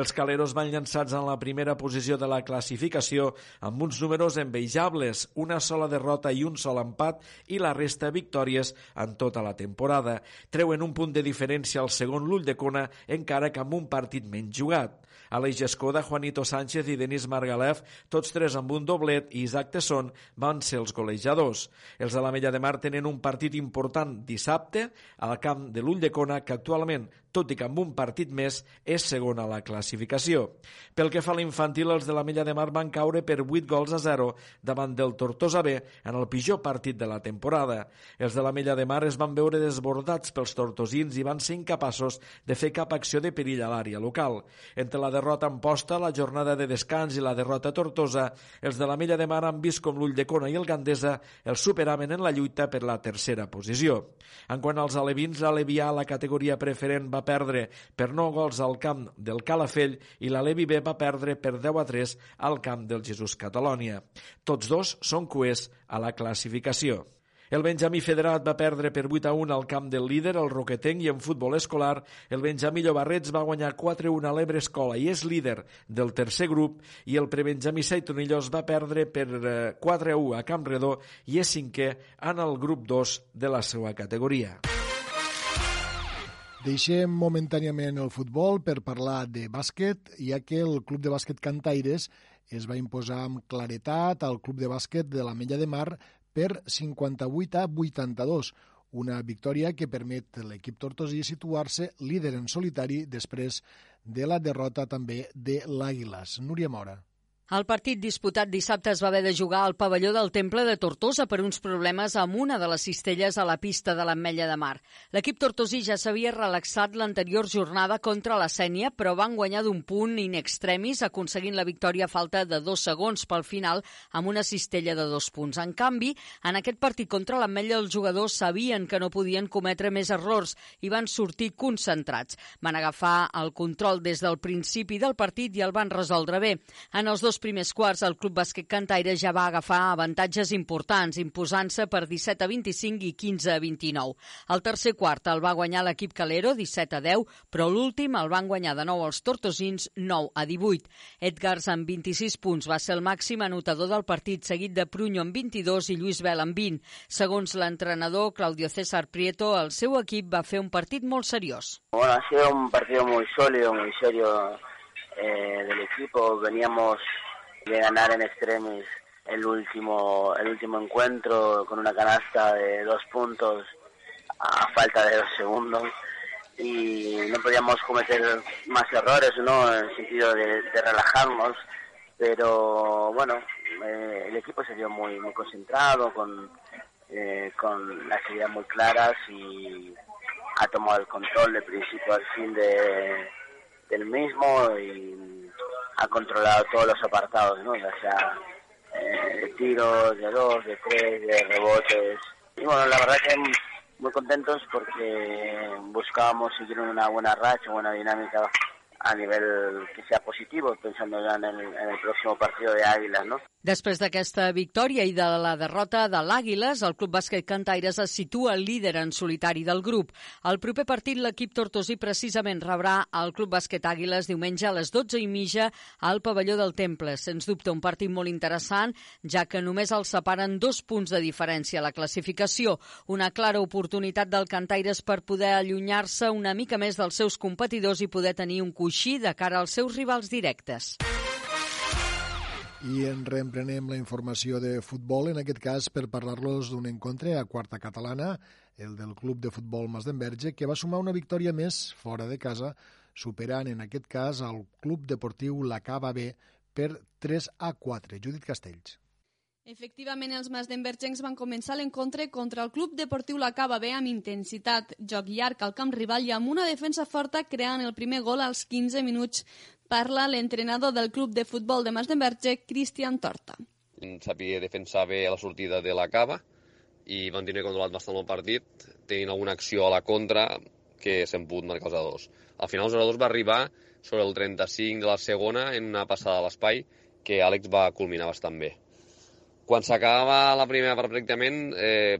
Els caleros van llançats en la primera posició de la classificació amb uns números envejables, una sola derrota i un sol empat i la resta victòries en tota la temporada. Treuen un punt de diferència al segon l'ull de Cona, encara que amb un partit menys jugat. Aleix Escoda, Juanito Sánchez i Denis Margalef, tots tres amb un doblet, i Isaac Tesson van ser els golejadors. Els de la Mella de Mar tenen un partit important dissabte al camp de l'Ull de Cona, que actualment tot i que amb un partit més és segona a la classificació. Pel que fa a l'infantil, els de la Mella de Mar van caure per 8 gols a 0 davant del Tortosa B en el pitjor partit de la temporada. Els de la Mella de Mar es van veure desbordats pels tortosins i van ser incapaços de fer cap acció de perill a l'àrea local. Entre la derrota en posta, la jornada de descans i la derrota tortosa, els de la Mella de Mar han vist com l'Ull de Cona i el Gandesa els superaven en la lluita per la tercera posició. En quant als alevins, l'Alevià, la categoria preferent, va perdre per 9 gols al camp del Calafell i la Levi B va perdre per 10 a 3 al camp del Jesús Catalònia. Tots dos són cuers a la classificació. El Benjamí Federat va perdre per 8 a 1 al camp del líder, el Roquetenc, i en futbol escolar el Benjamí Llobarrets va guanyar 4 a 1 a l'Ebre Escola i és líder del tercer grup i el prebenjamí Seitonillos va perdre per 4 eh, a 1 a Camp Redó i és cinquè en el grup 2 de la seva categoria. Deixem momentàniament el futbol per parlar de bàsquet, ja que el Club de Bàsquet Cantaires es va imposar amb claretat al Club de Bàsquet de la Mella de Mar per 58 a 82, una victòria que permet l'equip tortosí situar-se líder en solitari després de la derrota també de l'Àguiles. Núria Mora. El partit disputat dissabte es va haver de jugar al pavelló del Temple de Tortosa per uns problemes amb una de les cistelles a la pista de l'Ametlla de Mar. L'equip tortosí ja s'havia relaxat l'anterior jornada contra la Sènia, però van guanyar d'un punt in extremis, aconseguint la victòria a falta de dos segons pel final amb una cistella de dos punts. En canvi, en aquest partit contra l'Ametlla els jugadors sabien que no podien cometre més errors i van sortir concentrats. Van agafar el control des del principi del partit i el van resoldre bé. En els dos primers quarts, el Club Bàsquet Cantaire ja va agafar avantatges importants, imposant-se per 17 a 25 i 15 a 29. El tercer quart el va guanyar l'equip Calero, 17 a 10, però l'últim el van guanyar de nou els tortosins, 9 a 18. Edgars, amb 26 punts, va ser el màxim anotador del partit, seguit de Prunyo amb 22 i Lluís Bel amb 20. Segons l'entrenador Claudio César Prieto, el seu equip va fer un partit molt seriós. Bueno, ha sido un partido muy sólido, muy serio eh, del equipo. Veníamos de ganar en extremis el último, el último encuentro con una canasta de dos puntos a falta de dos segundos y no podíamos cometer más errores, ¿no? En el sentido de, relajarnos, pero bueno, eh, el equipo se vio muy, muy concentrado, con, eh, con las ideas muy claras y ha tomado el control de principio al fin de, del mismo y ha controlado todos los apartados, ¿no? Ya sea eh, de tiros, de dos, de tres, de rebotes. Y bueno, la verdad que muy contentos porque buscábamos seguir una buena racha, buena dinámica a nivel que sea positivo, pensando ya en el, en el próximo partido de Águilas, ¿no? Després d'aquesta victòria i de la derrota de l'Àguiles, el Club Bàsquet Cantaires es situa líder en solitari del grup. El proper partit, l'equip tortosí precisament rebrà el Club Bàsquet Àguiles diumenge a les 12 i mitja al pavelló del Temple. Sens dubte, un partit molt interessant, ja que només els separen dos punts de diferència a la classificació. Una clara oportunitat del Cantaires per poder allunyar-se una mica més dels seus competidors i poder tenir un coixí de cara als seus rivals directes. I en reemprenem la informació de futbol, en aquest cas per parlar-los d'un encontre a quarta catalana, el del Club de Futbol Masdenverge, que va sumar una victòria més fora de casa, superant en aquest cas el Club Deportiu La Cava B per 3 a 4. Judit Castells. Efectivament, els masdenvergencs van començar l'encontre contra el Club Deportiu La Cava B amb intensitat, joc llarg al camp rival i amb una defensa forta creant el primer gol als 15 minuts. Parla l'entrenador del Club de Futbol de Masdenverge, Cristian Torta. Sabia defensar bé la sortida de la Cava i van tenir controlat bastant el partit, tenint alguna acció a la contra que s'han pogut marcar els a Al final, els a va arribar sobre el 35 de la segona en una passada a l'espai que Àlex va culminar bastant bé quan s'acabava la primera part pràcticament, eh,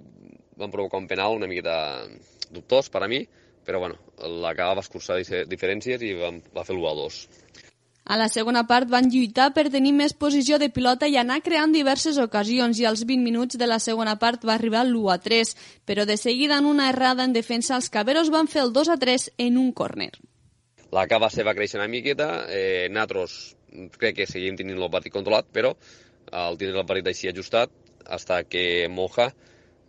van provocar un penal una miqueta dubtós per a mi, però bueno, la Cava va escurçar diferències i va, va fer l'1 a 2. A la segona part van lluitar per tenir més posició de pilota i anar creant diverses ocasions i als 20 minuts de la segona part va arribar l'1 a 3, però de seguida en una errada en defensa els caberos van fer el 2 a 3 en un córner. La cava se va créixer una miqueta, eh, nosaltres crec que seguim tenint el partit controlat, però al tindre el partit així ajustat, hasta que Moja,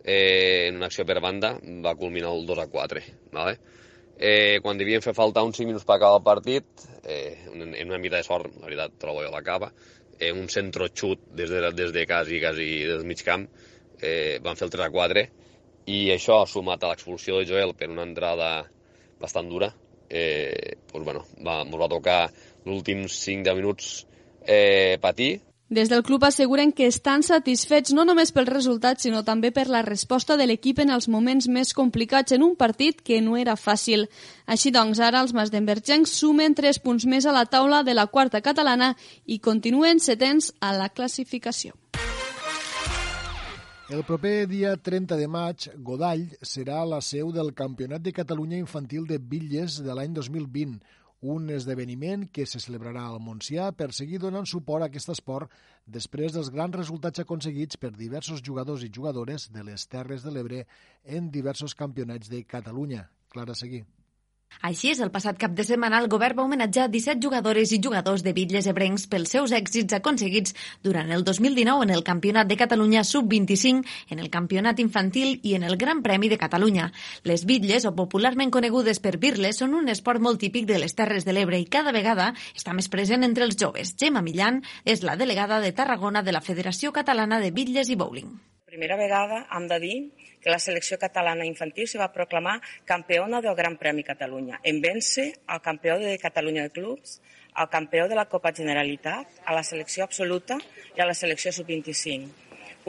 eh, en una acció per banda, va culminar el 2 a 4. ¿vale? Eh, quan devien fer falta uns 5 minuts per acabar el partit, eh, en, una mica de sort, la veritat, trobo jo la cava, eh, un centro xut des de, des de quasi, quasi del mig camp, eh, van fer el 3 a 4, i això, sumat a l'expulsió de Joel per una entrada bastant dura, eh, doncs, bueno, va, va tocar els últims 5-10 minuts eh, patir, des del club asseguren que estan satisfets no només pel resultat, sinó també per la resposta de l'equip en els moments més complicats en un partit que no era fàcil. Així doncs, ara els masdenvergencs sumen 3 punts més a la taula de la quarta catalana i continuen setents a la classificació. El proper dia 30 de maig, Godall serà la seu del Campionat de Catalunya Infantil de Bitlles de l'any 2020, un esdeveniment que se celebrarà al Montsià per seguir donant suport a aquest esport després dels grans resultats aconseguits per diversos jugadors i jugadores de les Terres de l'Ebre en diversos campionats de Catalunya. Clara Seguí. Així és, el passat cap de setmana el govern va homenatjar 17 jugadores i jugadors de bitlles ebrencs pels seus èxits aconseguits durant el 2019 en el Campionat de Catalunya Sub-25, en el Campionat Infantil i en el Gran Premi de Catalunya. Les bitlles, o popularment conegudes per birles, són un esport molt típic de les Terres de l'Ebre i cada vegada està més present entre els joves. Gemma Millan és la delegada de Tarragona de la Federació Catalana de Bitlles i Bowling. Primera vegada hem de dir que la selecció catalana infantil se va proclamar campeona del Gran Premi Catalunya, en vence al campió de Catalunya de clubs, al campió de la Copa Generalitat, a la selecció absoluta i a la selecció sub-25.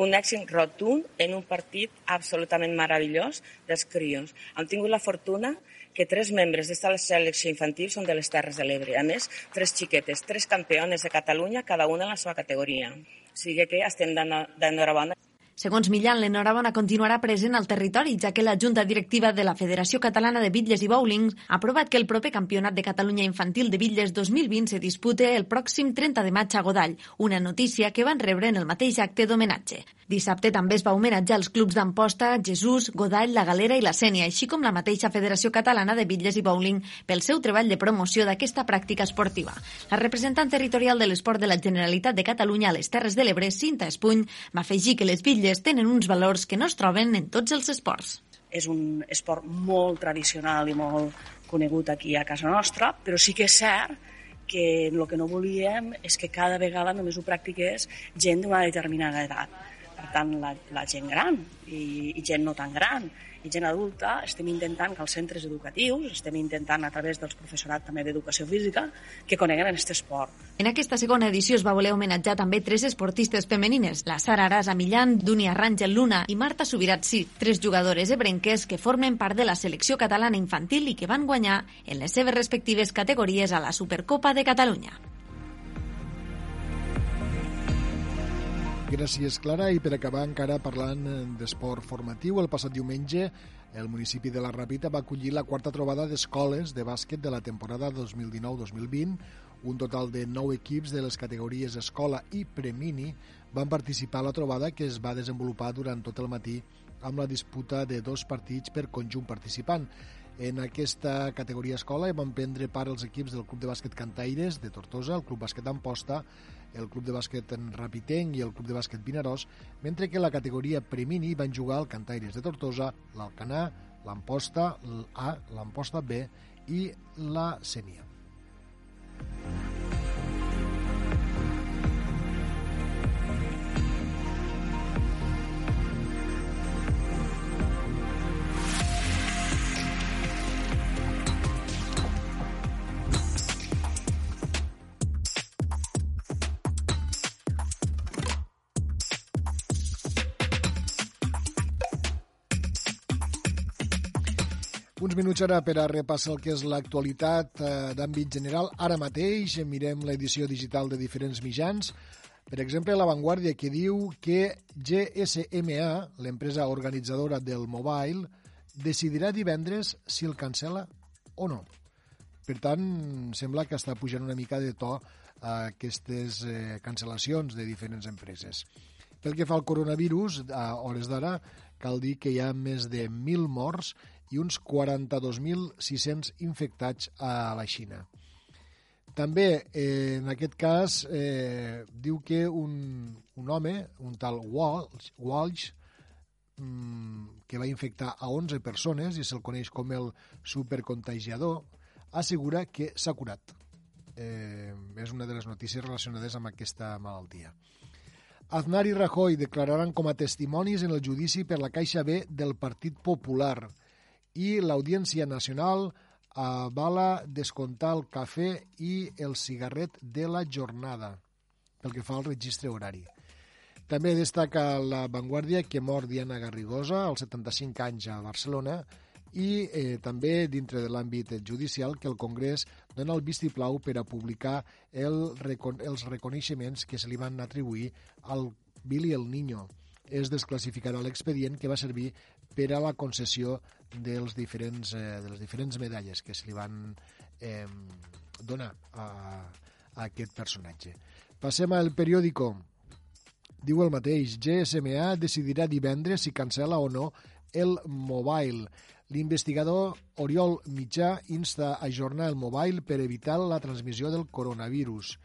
Un èxit rotund en un partit absolutament meravellós dels crios. Hem tingut la fortuna que tres membres d'esta selecció infantil són de les Terres de l'Ebre. A més, tres xiquetes, tres campiones de Catalunya, cada una en la seva categoria. O sigui que estem d'enhorabona. Segons Millan, l'enhorabona continuarà present al territori, ja que la Junta Directiva de la Federació Catalana de Bitlles i Bowling ha aprovat que el proper Campionat de Catalunya Infantil de Bitlles 2020 se dispute el pròxim 30 de maig a Godall, una notícia que van rebre en el mateix acte d'homenatge. Dissabte també es va homenatjar els clubs d'Amposta, Jesús, Godall, La Galera i la Sènia, així com la mateixa Federació Catalana de Bitlles i Bowling pel seu treball de promoció d'aquesta pràctica esportiva. La representant territorial de l'esport de la Generalitat de Catalunya a les Terres de l'Ebre, Cinta Espuny, va afegir que les bitlles tenen uns valors que no es troben en tots els esports. És un esport molt tradicional i molt conegut aquí a casa nostra, però sí que és cert que el que no volíem és que cada vegada només ho practiqués gent d'una determinada edat. Per tant, la, la gent gran i, i gent no tan gran i gent adulta, estem intentant que els centres educatius, estem intentant a través dels professorat també d'educació física, que coneguen aquest esport. En aquesta segona edició es va voler homenatjar també tres esportistes femenines, la Sara Arasa Millán, Dunia Rangel Luna i Marta Subiratsi, tres jugadores ebrenques que formen part de la selecció catalana infantil i que van guanyar en les seves respectives categories a la Supercopa de Catalunya. Gràcies, Clara. I per acabar encara parlant d'esport formatiu, el passat diumenge el municipi de la Ràpita va acollir la quarta trobada d'escoles de bàsquet de la temporada 2019-2020. Un total de nou equips de les categories escola i premini van participar a la trobada que es va desenvolupar durant tot el matí amb la disputa de dos partits per conjunt participant. En aquesta categoria escola van prendre part els equips del Club de Bàsquet Cantaires de Tortosa, el Club Bàsquet d'Amposta, el Club de Bàsquet en Rapitenc i el Club de Bàsquet Vinaròs, mentre que la categoria Premini van jugar el Cantaires de Tortosa, l'Alcanà, l'Amposta A, l'Amposta B i la Sènia. Uns minuts ara per a repassar el que és l'actualitat eh, d'àmbit general. Ara mateix mirem l'edició digital de diferents mitjans. Per exemple, La Vanguardia, que diu que GSMA, l'empresa organitzadora del Mobile, decidirà divendres si el cancela o no. Per tant, sembla que està pujant una mica de to a aquestes eh, cancel·lacions de diferents empreses. Pel que fa al coronavirus, a hores d'ara, cal dir que hi ha més de 1.000 morts i uns 42.600 infectats a la Xina. També, eh, en aquest cas, eh, diu que un, un home, un tal Walsh, Walsh mmm, que va infectar a 11 persones i se'l coneix com el supercontagiador, assegura que s'ha curat. Eh, és una de les notícies relacionades amb aquesta malaltia. Aznar i Rajoy declararan com a testimonis en el judici per la Caixa B del Partit Popular i l'Audiència Nacional avala descomptar el cafè i el cigarret de la jornada pel que fa al registre horari. També destaca la Vanguardia que mor Diana Garrigosa als 75 anys a Barcelona i eh, també dintre de l'àmbit judicial que el Congrés dona el vistiplau per a publicar el, els reconeixements que se li van atribuir al Billy el Niño. Es desclassificarà l'expedient que va servir per a la concessió dels diferents, eh, de les diferents medalles que se li van eh, donar a, a aquest personatge. Passem al periòdico. Diu el mateix, GSMA decidirà divendres si cancela o no el mobile. L'investigador Oriol Mitjà insta a ajornar el mobile per evitar la transmissió del coronavirus.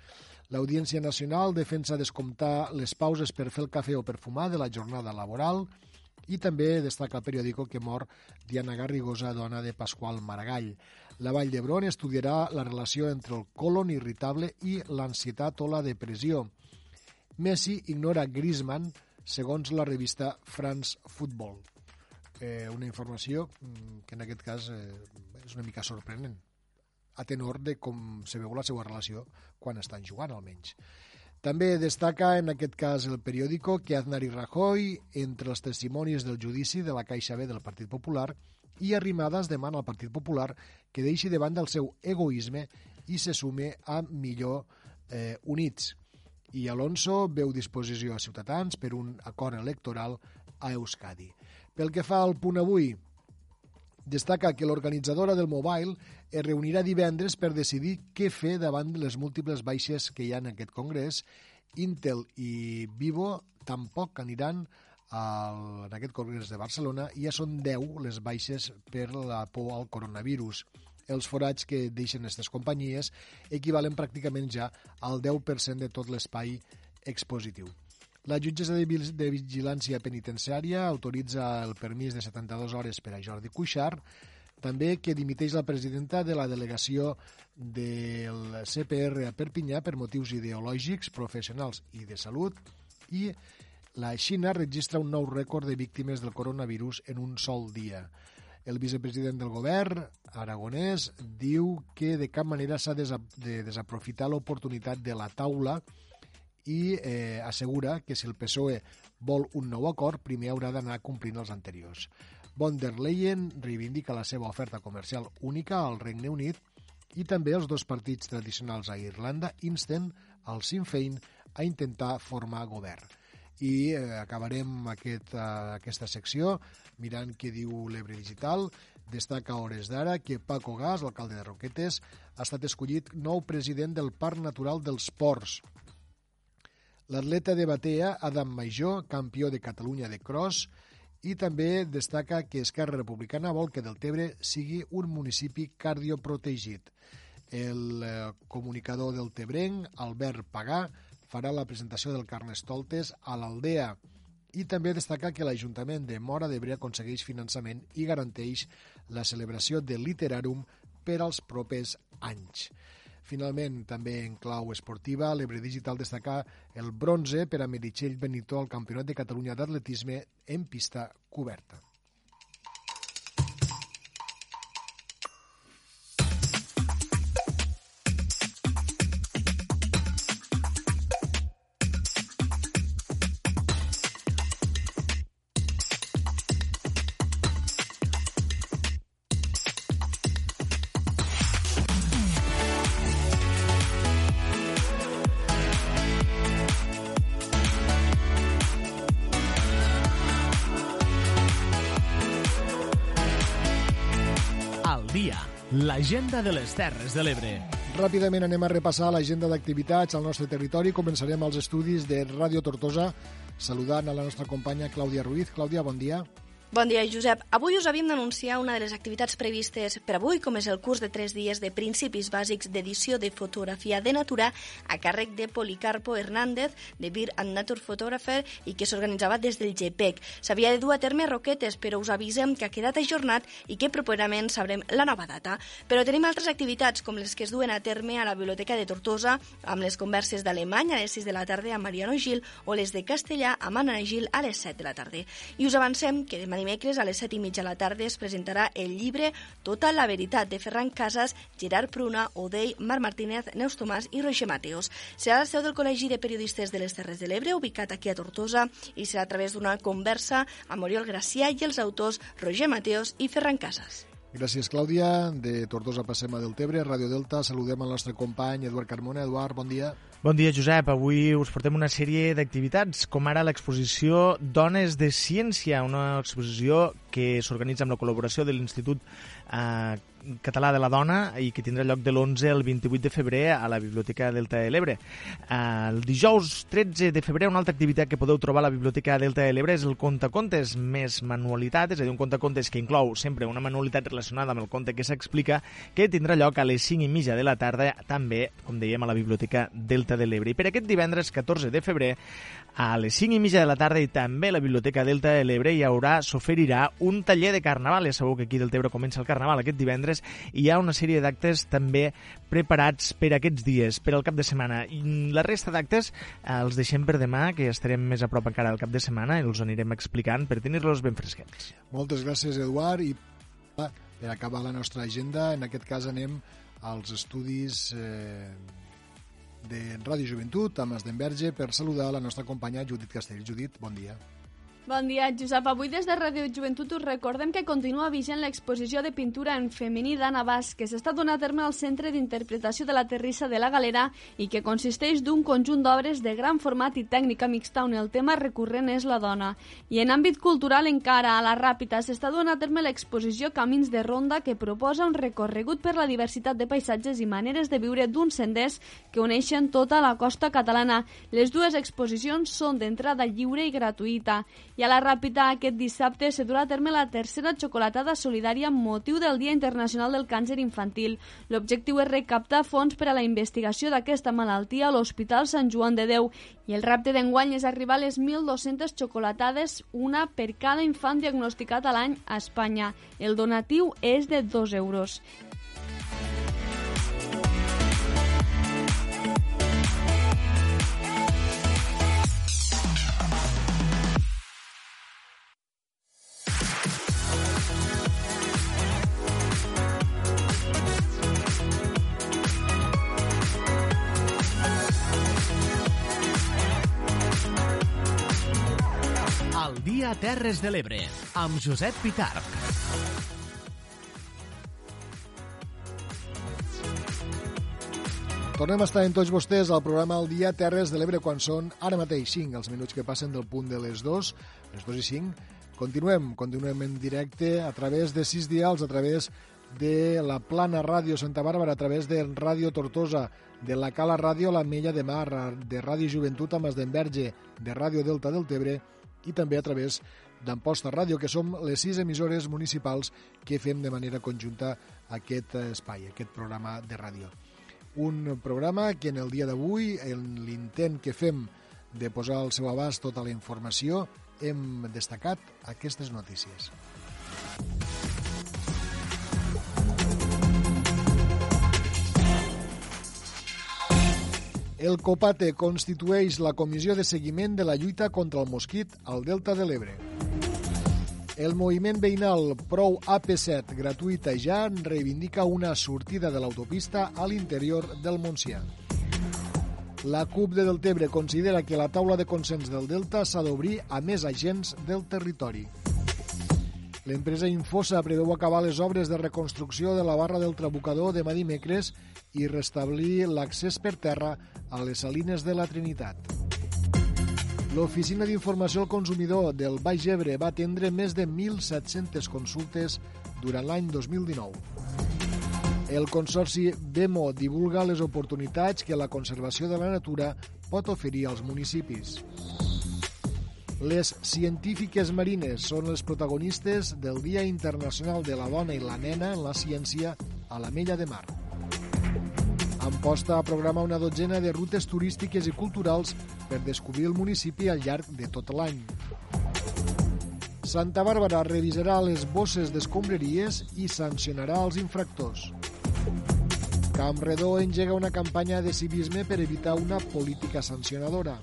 L'Audiència Nacional defensa descomptar les pauses per fer el cafè o per fumar de la jornada laboral i també destaca el periòdico que mor Diana Garrigosa, dona de Pasqual Maragall. La Vall d'Hebron estudiarà la relació entre el colon irritable i l'ansietat o la depressió. Messi ignora Griezmann, segons la revista France Football eh, una informació mm, que en aquest cas eh, és una mica sorprenent a tenor de com se veu la seva relació quan estan jugant, almenys. També destaca en aquest cas el periòdico que Aznar i Rajoy, entre els testimonis del judici de la Caixa B del Partit Popular, i Arrimadas demana al Partit Popular que deixi de banda el seu egoisme i se sume a millor eh, units. I Alonso veu disposició a Ciutadans per un acord electoral a Euskadi. Pel que fa al punt avui, destaca que l'organitzadora del Mobile es reunirà divendres per decidir què fer davant de les múltiples baixes que hi ha en aquest congrés. Intel i Vivo tampoc aniran al, en aquest congrés de Barcelona i ja són 10 les baixes per la por al coronavirus. Els forats que deixen aquestes companyies equivalen pràcticament ja al 10% de tot l'espai expositiu. La jutgessa de Vigilància Penitenciària autoritza el permís de 72 hores per a Jordi Cuixart, també que dimiteix la presidenta de la delegació del CPR a Perpinyà per motius ideològics, professionals i de salut, i la Xina registra un nou rècord de víctimes del coronavirus en un sol dia. El vicepresident del govern, aragonès, diu que de cap manera s'ha de desaprofitar l'oportunitat de la taula i eh, assegura que si el PSOE vol un nou acord, primer haurà d'anar complint els anteriors. Von der Leyen reivindica la seva oferta comercial única al Regne Unit i també els dos partits tradicionals a Irlanda insten al Sinn Féin a intentar formar govern. I eh, acabarem aquest, eh, aquesta secció mirant què diu l'Ebre Digital. Destaca a hores d'ara que Paco Gas, l'alcalde de Roquetes, ha estat escollit nou president del Parc Natural dels Ports L'atleta de Batea, Adam Major, campió de Catalunya de cross, i també destaca que Esquerra Republicana vol que Deltebre sigui un municipi cardioprotegit. El eh, comunicador del Tebrenc, Albert Pagà, farà la presentació del Carnestoltes a l'Aldea i també destaca que l'Ajuntament de Mora d'Ebre aconsegueix finançament i garanteix la celebració de Literarum per als propers anys. Finalment, també en clau esportiva, l'Ebre Digital destacar el bronze per a Meritxell Benito al Campionat de Catalunya d'Atletisme en pista coberta. L'agenda de les Terres de l'Ebre. Ràpidament anem a repassar l'agenda d'activitats al nostre territori. Començarem als estudis de Ràdio Tortosa, saludant a la nostra companya Clàudia Ruiz. Clàudia, bon dia. Bon dia, Josep. Avui us havíem d'anunciar una de les activitats previstes per avui, com és el curs de tres dies de principis bàsics d'edició de fotografia de natura a càrrec de Policarpo Hernández, de Beer and Nature Photographer, i que s'organitzava des del GPEC. S'havia de dur a terme Roquetes, però us avisem que ha quedat ajornat i que properament sabrem la nova data. Però tenim altres activitats, com les que es duen a terme a la Biblioteca de Tortosa, amb les converses d'alemany a les 6 de la tarda amb Mariano Gil o les de castellà amb Anna Gil a les 7 de la tarda. I us avancem que demà dimecres a les 7 i mitja de la tarda es presentarà el llibre Tota la veritat de Ferran Casas, Gerard Pruna, Odei, Marc Martínez, Neus Tomàs i Roger Mateos. Serà la seu del Col·legi de Periodistes de les Terres de l'Ebre, ubicat aquí a Tortosa, i serà a través d'una conversa amb Oriol Gracià i els autors Roger Mateos i Ferran Casas. Gràcies, Clàudia. De Tortosa passem a Deltebre, Ràdio Delta. Saludem el nostre company Eduard Carmona. Eduard, bon dia. Bon dia, Josep. Avui us portem una sèrie d'activitats, com ara l'exposició Dones de Ciència, una exposició que s'organitza amb la col·laboració de l'Institut eh, Català de la Dona i que tindrà lloc de l'11 al 28 de febrer a la Biblioteca Delta de l'Ebre. El dijous 13 de febrer una altra activitat que podeu trobar a la Biblioteca Delta de l'Ebre és el contacontes més manualitat, és a dir, un contacontes que inclou sempre una manualitat relacionada amb el conte que s'explica, que tindrà lloc a les 5 i mitja de la tarda, també, com dèiem, a la Biblioteca Delta de l'Ebre. I per aquest divendres 14 de febrer, a les 5 i mitja de la tarda i també a la Biblioteca Delta de l'Ebre hi haurà, s'oferirà un taller de carnaval. Ja sabeu que aquí del Tebre comença el carnaval aquest divendres i hi ha una sèrie d'actes també preparats per aquests dies, per al cap de setmana. I la resta d'actes eh, els deixem per demà, que estarem més a prop encara del cap de setmana i els anirem explicant per tenir-los ben fresquets. Moltes gràcies, Eduard, i per acabar la nostra agenda, en aquest cas anem als estudis eh, de Ràdio Joventut, amb Esdenverge, per saludar la nostra companya Judit Castell. Judit, bon dia. Bon dia, Josep. Avui des de Ràdio Joventut us recordem que continua vigent l'exposició de pintura en femení d'Anna Bas, que s'està donant a terme al Centre d'Interpretació de la Terrissa de la Galera i que consisteix d'un conjunt d'obres de gran format i tècnica mixta on el tema recurrent és la dona. I en àmbit cultural encara, a la Ràpita, s'està donant a terme l'exposició Camins de Ronda que proposa un recorregut per la diversitat de paisatges i maneres de viure d'uns senders que uneixen tota la costa catalana. Les dues exposicions són d'entrada lliure i gratuïta i a la Ràpita aquest dissabte se durà a terme la tercera xocolatada solidària amb motiu del Dia Internacional del Càncer Infantil. L'objectiu és recaptar fons per a la investigació d'aquesta malaltia a l'Hospital Sant Joan de Déu i el repte d'enguany és arribar a les 1.200 xocolatades, una per cada infant diagnosticat a l'any a Espanya. El donatiu és de 2 euros. Terres de l'Ebre, amb Josep Pitarch. Tornem a estar en tots vostès al programa El Dia Terres de l'Ebre quan són ara mateix 5, els minuts que passen del punt de les 2, les 2 i 5. Continuem, continuem en directe a través de 6 dials, a través de la Plana Ràdio Santa Bàrbara, a través de Ràdio Tortosa, de la Cala Ràdio La Mella de Mar, de Ràdio Joventut amb Esdenverge, de Ràdio Delta del Tebre i també a través d'Amposta Ràdio, que som les sis emissores municipals que fem de manera conjunta aquest espai, aquest programa de ràdio. Un programa que en el dia d'avui, en l'intent que fem de posar al seu abast tota la informació, hem destacat aquestes notícies. El COPATE constitueix la comissió de seguiment de la lluita contra el mosquit al Delta de l'Ebre. El moviment veïnal Prou AP7 gratuïta ja reivindica una sortida de l'autopista a l'interior del Montsià. La CUP de Deltebre considera que la taula de consens del Delta s'ha d'obrir a més agents del territori. L'empresa Infosa preveu acabar les obres de reconstrucció de la barra del Trabucador demà dimecres i restablir l'accés per terra a les salines de la Trinitat. L'Oficina d'Informació al Consumidor del Baix Ebre va atendre més de 1.700 consultes durant l'any 2019. El Consorci BEMO divulga les oportunitats que la conservació de la natura pot oferir als municipis. Les científiques marines són les protagonistes del Dia Internacional de la Dona i la Nena en la Ciència a la Mella de Mar. Amposta a programar una dotzena de rutes turístiques i culturals per descobrir el municipi al llarg de tot l'any. Santa Bàrbara revisarà les bosses d'escombraries i sancionarà els infractors. Camp Redó engega una campanya de civisme per evitar una política sancionadora.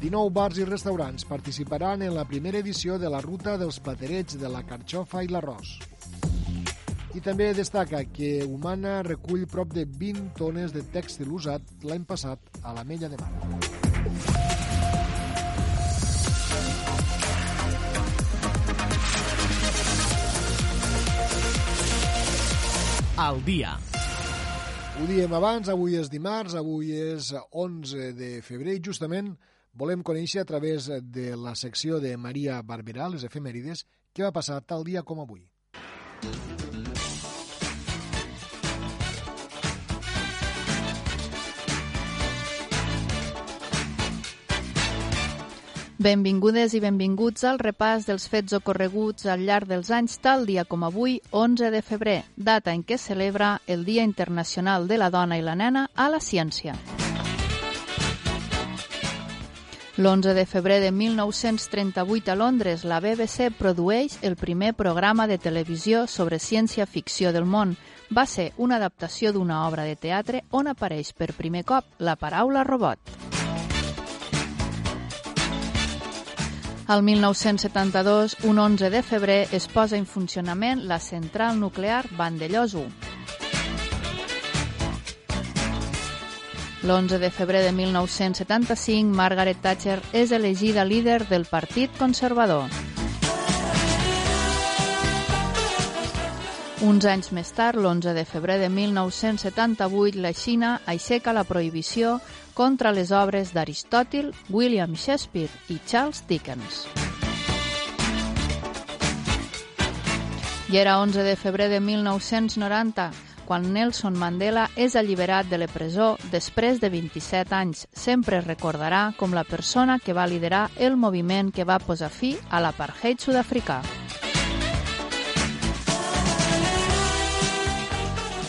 19 bars i restaurants participaran en la primera edició de la ruta dels platerets de la carxofa i l'arròs. I també destaca que Humana recull prop de 20 tones de tèxtil usat l'any passat a la Mella de Mar. Al dia. Ho diem abans, avui és dimarts, avui és 11 de febrer i justament volem conèixer a través de la secció de Maria Barberà, les efemèrides, què va passar tal dia com avui. Benvingudes i benvinguts al repàs dels fets ocorreguts al llarg dels anys tal dia com avui, 11 de febrer, data en què celebra el Dia Internacional de la Dona i la Nena a la Ciència. L'11 de febrer de 1938 a Londres, la BBC produeix el primer programa de televisió sobre ciència-ficció del món. Va ser una adaptació d'una obra de teatre on apareix per primer cop la paraula robot. El 1972, un 11 de febrer, es posa en funcionament la central nuclear Vandellós 1. L'11 de febrer de 1975, Margaret Thatcher és elegida líder del Partit Conservador. Uns anys més tard, l'11 de febrer de 1978, la Xina aixeca la prohibició contra les obres d'Aristòtil, William Shakespeare i Charles Dickens. I era 11 de febrer de 1990, quan Nelson Mandela és alliberat de la presó després de 27 anys. Sempre es recordarà com la persona que va liderar el moviment que va posar fi a l'apartheid sud-africà.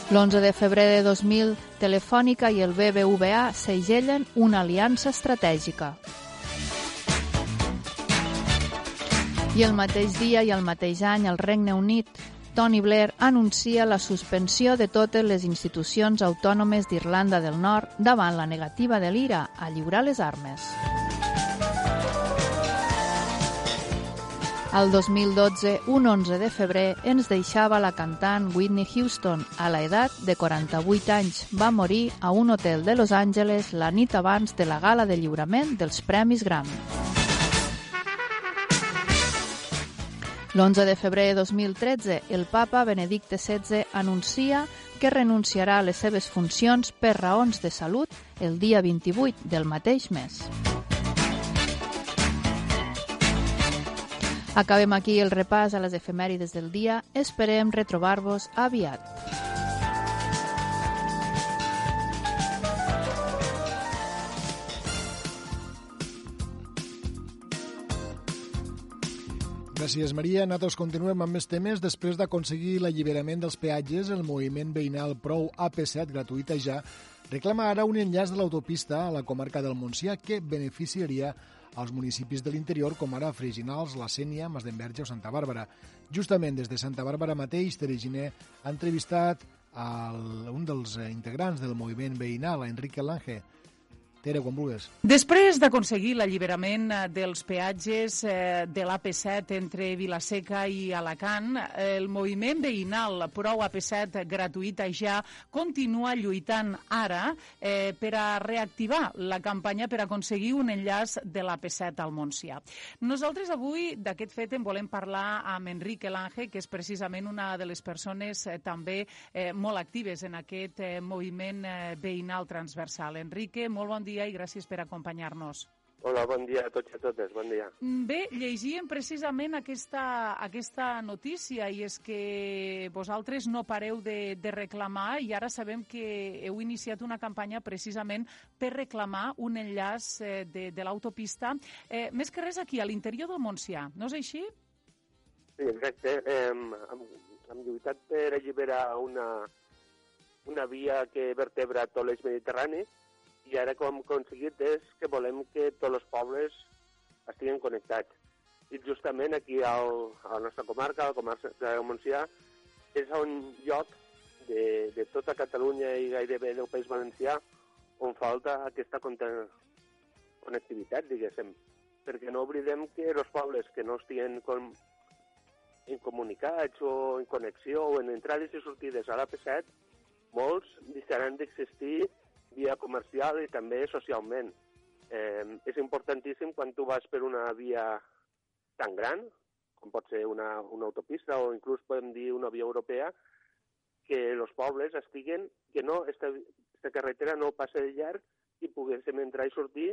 L'11 de febrer de 2000, Telefònica i el BBVA segellen una aliança estratègica. I el mateix dia i el mateix any, al Regne Unit, Tony Blair anuncia la suspensió de totes les institucions autònomes d'Irlanda del Nord davant la negativa de l'IRA a lliurar les armes. Al 2012, un 11 de febrer, ens deixava la cantant Whitney Houston. A la edat de 48 anys, va morir a un hotel de Los Angeles la nit abans de la gala de lliurament dels Premis Grammy. L'11 de febrer de 2013, el papa Benedicte XVI anuncia que renunciarà a les seves funcions per raons de salut el dia 28 del mateix mes. Acabem aquí el repàs a les efemèrides del dia. Esperem retrobar-vos aviat. Gràcies, Maria. Nosaltres continuem amb més temes. Després d'aconseguir l'alliberament dels peatges, el moviment veïnal Prou AP7, gratuïta ja, reclama ara un enllaç de l'autopista a la comarca del Montsià que beneficiaria als municipis de l'interior com ara Freginals, La Sènia, Masdenverge o Santa Bàrbara. Justament des de Santa Bàrbara mateix, Tere Giner ha entrevistat el, un dels integrants del moviment veïnal, Enrique Lange, Tere, quan vulguis. Després d'aconseguir l'alliberament eh, dels peatges eh, de l'AP7 entre Vilaseca i Alacant, el moviment veïnal Prou AP7 gratuïta ja continua lluitant ara eh, per a reactivar la campanya per aconseguir un enllaç de l'AP7 al Montsià. Nosaltres avui d'aquest fet en volem parlar amb Enrique Lange, que és precisament una de les persones eh, també eh, molt actives en aquest eh, moviment eh, veïnal transversal. Enrique, molt bon dia dia i gràcies per acompanyar-nos. Hola, bon dia a tots i a totes, bon dia. Mm, Bé, llegíem precisament aquesta, aquesta notícia i és que vosaltres no pareu de, de reclamar i ara sabem que heu iniciat una campanya precisament per reclamar un enllaç eh, de, de l'autopista, eh, més que res aquí, a l'interior del Montsià, no és així? Sí, exacte. Eh, hem, hem lluitat per alliberar una, una via que vertebra tot l'eix mediterrani i ara com hem aconseguit és que volem que tots els pobles estiguin connectats. I justament aquí al, a la nostra comarca, la comarca de Montsià, és un lloc de, de tota Catalunya i gairebé del País Valencià on falta aquesta connectivitat, diguéssim. Perquè no oblidem que els pobles que no estiguen com, en comunicats o en connexió o en entrades i sortides a l'AP7, molts deixaran d'existir via comercial i també socialment. Eh, és importantíssim quan tu vas per una via tan gran, com pot ser una, una autopista o inclús podem dir una via europea, que els pobles estiguen, que no, esta, esta carretera no passa de llarg i poguéssim entrar i sortir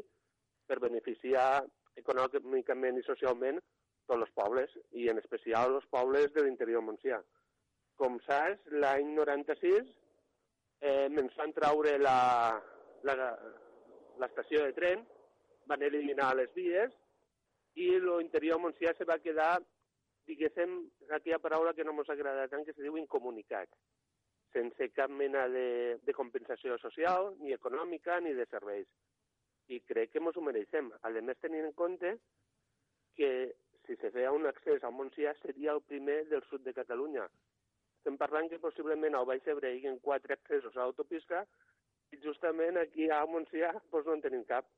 per beneficiar econòmicament i socialment tots els pobles, i en especial els pobles de l'interior Montsià. Com saps, l'any 96 eh, ens van traure l'estació de tren, van eliminar les vies i l'interior Montsià se va quedar, diguéssim, aquella paraula que no ens agrada tant, que se diu incomunicat, sense cap mena de, de compensació social, ni econòmica, ni de serveis. I crec que ens ho mereixem. A més, tenint en compte que si se feia un accés al Montsià seria el primer del sud de Catalunya, estem parlant que possiblement al Baix Ebre hi ha quatre accessos a l'autopista i justament aquí a Montsià doncs no en tenim cap.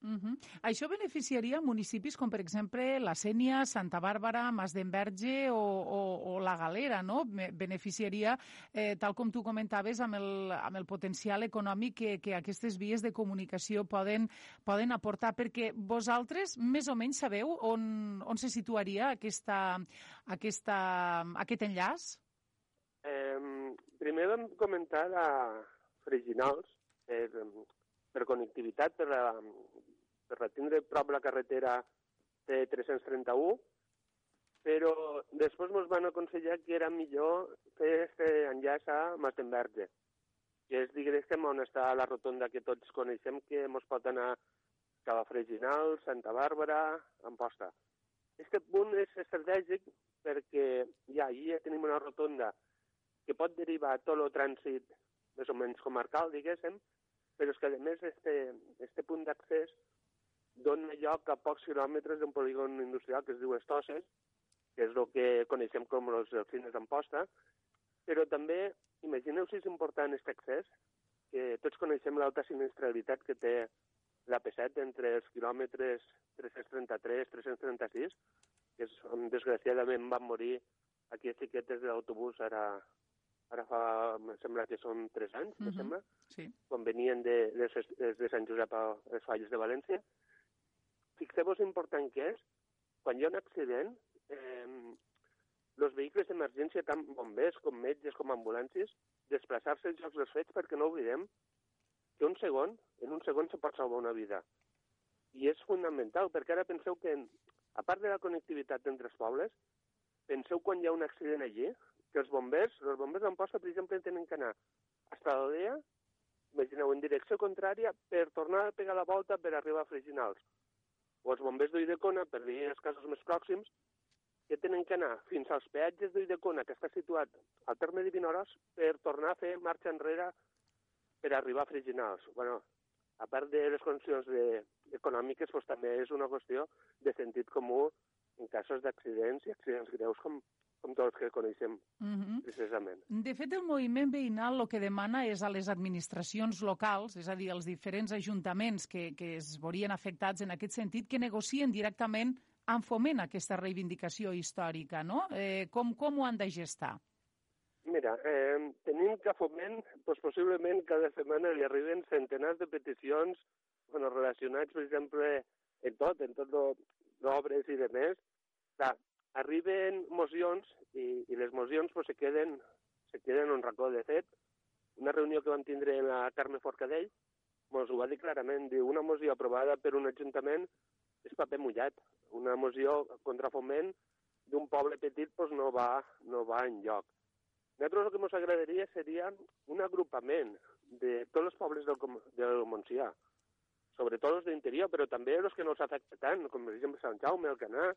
Uh -huh. Això beneficiaria municipis com, per exemple, la Sènia, Santa Bàrbara, Mas d'Enverge o, o, o la Galera, no? Beneficiaria, eh, tal com tu comentaves, amb el, amb el potencial econòmic que, que aquestes vies de comunicació poden, poden aportar, perquè vosaltres més o menys sabeu on, on se situaria aquesta, aquesta, aquest enllaç? Eh, primer vam comentar a Freginals, per, per connectivitat, per, la, per retindre prop la carretera T331, però després ens van aconsellar que era millor fer aquest enllaç a Mastenverge, que és, diguéssim, on està la rotonda que tots coneixem, que ens pot anar cap a Freginal, Santa Bàrbara, Amposta. Aquest punt és estratègic perquè ja allí ja tenim una rotonda que pot derivar tot el trànsit més o menys comarcal, diguéssim, però és que, a més, este, este punt d'accés dona lloc a pocs quilòmetres d'un polígon industrial que es diu Estosses, que és el que coneixem com els cines d'Amposta, però també, imagineu si és important aquest accés, que tots coneixem l'alta sinistralitat que té l'AP7 entre els quilòmetres 333-336, que és on desgraciadament van morir aquí xiquetes de l'autobús ara, ara fa, em sembla que són 3 anys, uh -huh. em sembla, sí. quan venien de, de, de Sant Josep a les falles de València. Fixeu-vos important que és, quan hi ha un accident, eh, els vehicles d'emergència, tant bombers com metges com ambulàncies, desplaçar-se als llocs dels fets perquè no oblidem que un segon, en un segon se pot salvar una vida. I és fundamental, perquè ara penseu que, a part de la connectivitat entre els pobles, penseu quan hi ha un accident allí, que els bombers, els bombers d'Amposta, per exemple, tenen que anar a l'aldea, imagineu, en direcció contrària, per tornar a pegar la volta per arribar a Freginals. O els bombers d'Uidecona, per dir els casos més pròxims, que tenen que anar fins als peatges d'Uidecona, que està situat al terme de Vinaròs, per tornar a fer marxa enrere per arribar a Freginals. bueno, a part de les condicions de, econòmiques, doncs també és una qüestió de sentit comú en casos d'accidents i accidents greus com, com tots els que coneixem, uh -huh. precisament. De fet, el moviment veïnal el que demana és a les administracions locals, és a dir, als diferents ajuntaments que, que es veurien afectats en aquest sentit, que negocien directament en foment aquesta reivindicació històrica, no? Eh, com, com ho han de gestar? Mira, eh, tenim que a Foment, doncs possiblement cada setmana li arriben centenars de peticions bueno, relacionats, per exemple, en tot, en tot d'obres i de més. Clar, arriben mocions i, i les mocions pues, se, queden, se queden en un racó. De fet, una reunió que vam tindre amb la Carme Forcadell, mos ho va dir clarament, diu, una moció aprovada per un ajuntament és paper mullat. Una moció contra foment d'un poble petit pues, no, va, no va en lloc. Nosaltres el que ens agradaria seria un agrupament de tots els pobles del, del Montsià, sobretot els d'interior, però també els que no s'afecta tant, com per exemple Sant Jaume, el Canà,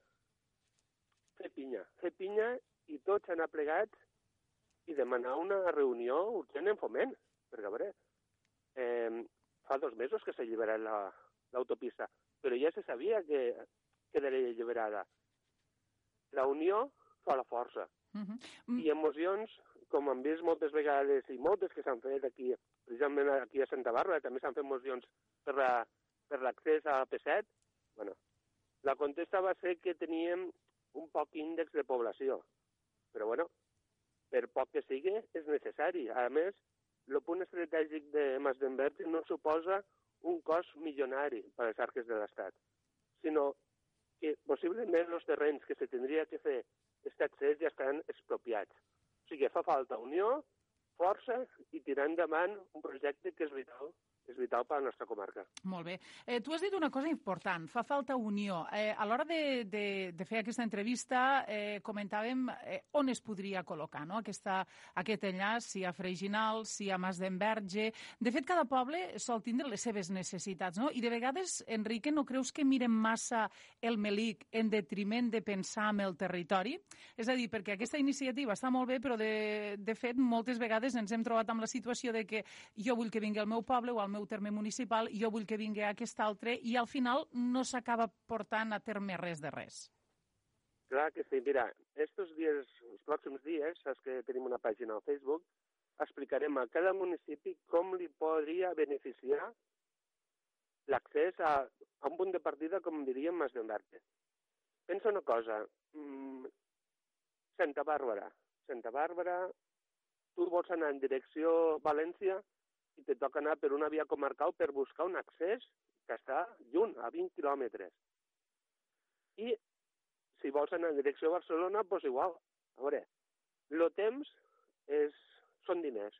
fer pinya, fer pinya i tots anar plegats i demanar una reunió urgent en foment, perquè a veure, eh, fa dos mesos que s'ha alliberat l'autopista, la, però ja se sabia que quedaria alliberada. La unió fa la força. Uh -huh. I emocions, com hem vist moltes vegades i moltes que s'han fet aquí, precisament aquí a Santa Bàrbara, també s'han fet mocions per la, per l'accés a P7, bueno, la contesta va ser que teníem un poc índex de població. Però, bueno, per poc que sigui, és necessari. A més, el punt estratègic de Masdenberg no suposa un cost milionari per a les arques de l'Estat, sinó que possiblement els terrenys que se tindria que fer aquest accés ja estan expropiats. O sigui, fa falta unió, força i tirar endavant un projecte que és vital és vital per a la nostra comarca. Molt bé. Eh, tu has dit una cosa important, fa falta unió. Eh, a l'hora de, de, de fer aquesta entrevista eh, comentàvem eh, on es podria col·locar no? aquesta, aquest enllaç, si a Freginal, si a Mas d'Enverge... De fet, cada poble sol tindre les seves necessitats, no? I de vegades, Enrique, no creus que mirem massa el Melic en detriment de pensar en el territori? És a dir, perquè aquesta iniciativa està molt bé, però de, de fet, moltes vegades ens hem trobat amb la situació de que jo vull que vingui al meu poble o al meu terme municipal, jo vull que vingui aquest altre, i al final no s'acaba portant a terme res de res. Clar que sí. Mira, estos dies, els pròxims dies, saps que tenim una pàgina a Facebook, explicarem a cada municipi com li podria beneficiar l'accés a, a un punt de partida, com diríem, Mas d'Embarte. Pensa una cosa, mm, Santa Bàrbara, Santa Bàrbara, tu vols anar en direcció València, i te toca anar per una via comarcal per buscar un accés que està lluny, a 20 quilòmetres. I si vols anar en direcció a Barcelona, doncs igual. A veure, el temps és, són diners.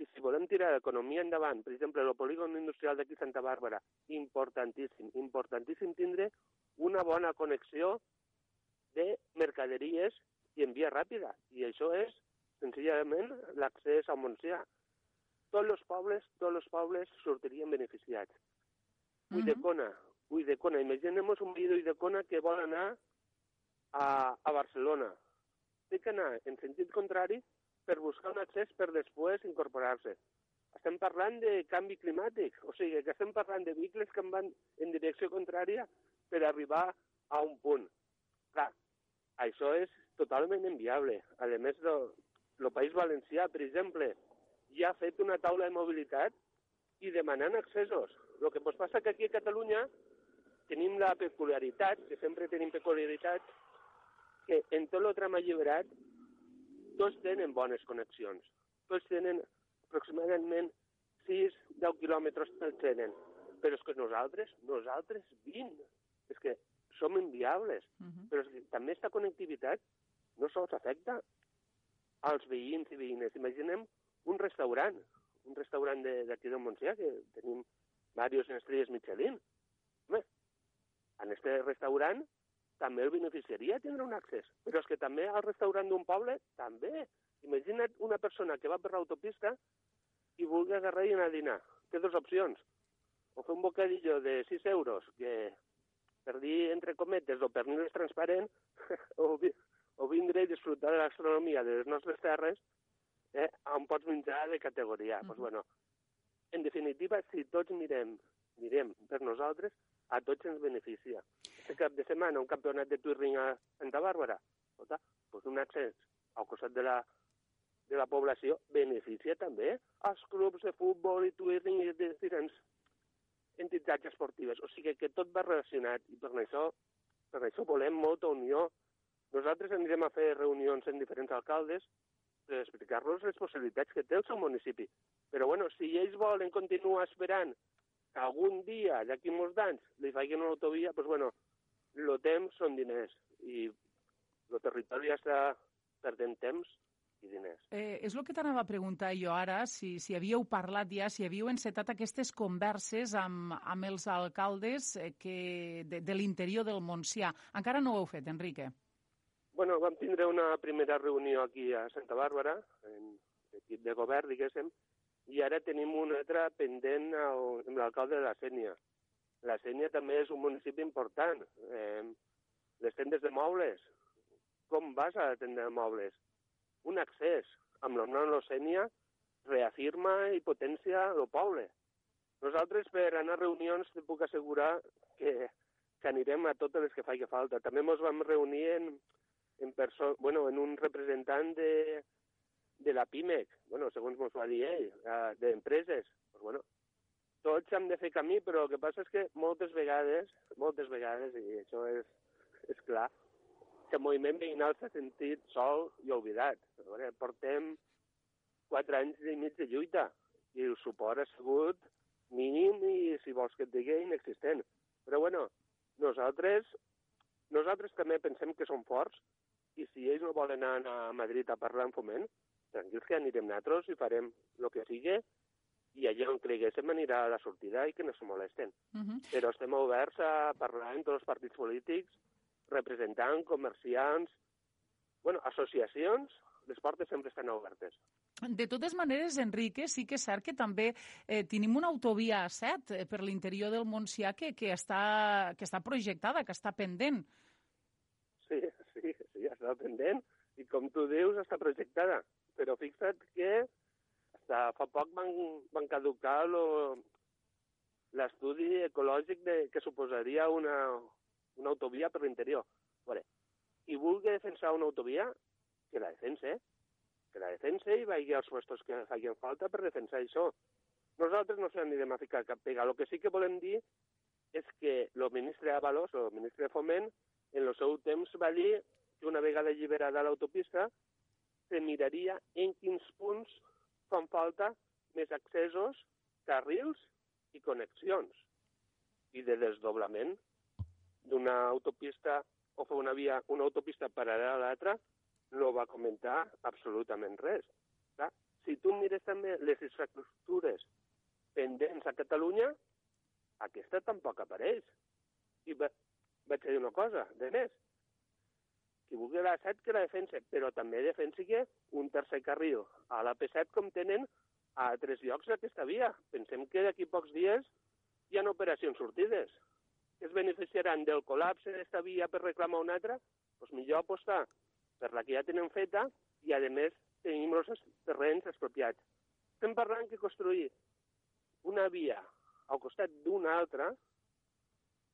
I si volem tirar l'economia endavant, per exemple, el polígon industrial d'aquí Santa Bàrbara, importantíssim, importantíssim tindre una bona connexió de mercaderies i en via ràpida. I això és, senzillament, l'accés al Montsià tots els pobles, tots els pobles sortirien beneficiats. Uh -huh. Uidecona, Uidecona, imaginem-nos un veí d'Uidecona que vol anar a, a Barcelona. Té que anar en sentit contrari per buscar un accés per després incorporar-se. Estem parlant de canvi climàtic, o sigui, que estem parlant de vehicles que van en direcció contrària per arribar a un punt. Clar, això és totalment inviable. A més, el País Valencià, per exemple, ja ha fet una taula de mobilitat i demanant accessos. El que ens passa que aquí a Catalunya tenim la peculiaritat, que sempre tenim peculiaritat, que en tot el tram alliberat tots tenen bones connexions. Tots tenen aproximadament 6-10 quilòmetres pel tenen. Però és que nosaltres, nosaltres 20. És que som inviables. Uh -huh. Però és que també aquesta connectivitat no sols afecta als veïns i veïnes. Imaginem un restaurant, un restaurant d'aquí de, de Montsià, que tenim diverses estrelles Michelin. Home, en este restaurant també el beneficiaria tindre un accés, però és que també al restaurant d'un poble, també. Imagina't una persona que va per l'autopista i vulgui agarrar i anar a dinar. Té dues opcions. O fer un bocadillo de 6 euros, que per dir entre cometes o per no és transparent, o, o vindre i disfrutar de l'astronomia de les nostres terres eh, on pots menjar de categoria. Mm -hmm. pues, bueno, en definitiva, si tots mirem, mirem per nosaltres, a tots ens beneficia. Este cap de setmana, un campionat de twirling a Santa Bàrbara, escolta, pues un accés al costat de la, de la població beneficia també als clubs de futbol i twirling i de diferents entitats esportives. O sigui que tot va relacionat i per això, per això volem molta unió. Nosaltres anirem a fer reunions en diferents alcaldes explicar-los les possibilitats que té el seu municipi. Però, bueno, si ells volen continuar esperant que algun dia, d'aquí molts anys, li facin una autovia, doncs, bueno, el temps són diners i el territori està perdent temps i diners. Eh, és el que t'anava a preguntar jo ara, si, si havíeu parlat ja, si havíeu encetat aquestes converses amb, amb els alcaldes eh, que, de, de l'interior del Montsià. Encara no ho heu fet, Enrique? Bueno, vam tindre una primera reunió aquí a Santa Bàrbara, en equip de govern, diguéssim, i ara tenim una altra pendent al, amb l'alcalde de la Sènia. La Sènia també és un municipi important. Eh, les tendes de mobles, com vas a la tenda de mobles? Un accés amb la nova Sènia reafirma i potencia el poble. Nosaltres, per anar a reunions, te puc assegurar que, que anirem a totes les que faci falta. També ens vam reunir en, en, bueno, en un representant de, de la PIMEC, bueno, segons ens va dir ell, d'empreses. Pues, bueno, tots hem de fer camí, però el que passa és que moltes vegades, moltes vegades, i això és, és clar, que el moviment veïnal s'ha sentit sol i oblidat. Veure, portem quatre anys i mig de lluita i el suport ha sigut mínim i, si vols que et digui, inexistent. Però, bueno, nosaltres, nosaltres també pensem que som forts i si ells no volen anar a Madrid a parlar en foment, tranquils que anirem nosaltres i farem el que sigui i allà on creguéssim anirà a la sortida i que no se molesten. Uh -huh. Però estem oberts a parlar amb tots els partits polítics, representants, comerciants, bueno, associacions, les portes sempre estan obertes. De totes maneres, Enrique, sí que és cert que també eh, tenim una autovia A7 eh, per l'interior del Montsià que, que, està, que està projectada, que està pendent. Sí, està pendent i com tu dius, està projectada. Però fixa't que hasta fa poc van, van caducar l'estudi ecològic de, que suposaria una, una autovia per l'interior. Vale. I vulgui defensar una autovia, que la defense, que la defense i vagi als puestos que facin falta per defensar això. Nosaltres no s'anirem a ficar cap pega. El que sí que volem dir és que el ministre Avalos, el ministre de Foment, en el seu temps va dir que una vegada alliberada l'autopista se miraria en quins punts fan falta més accessos, carrils i connexions. I de desdoblament d'una autopista o fer una via, una autopista paral·lela a l'altra, no va comentar absolutament res. Clar, si tu mires també les infraestructures pendents a Catalunya, aquesta tampoc apareix. I va, vaig dir una cosa, de més, qui vulgui la 7 que la defensa, però també defensi que un tercer carril a la P7 com tenen a tres llocs aquesta via. Pensem que d'aquí pocs dies hi ha operacions sortides. Que es beneficiaran del col·lapse d'esta via per reclamar una altra, doncs millor apostar per la que ja tenen feta i, a més, tenim els terrenys expropiats. Estem parlant que construir una via al costat d'una altra,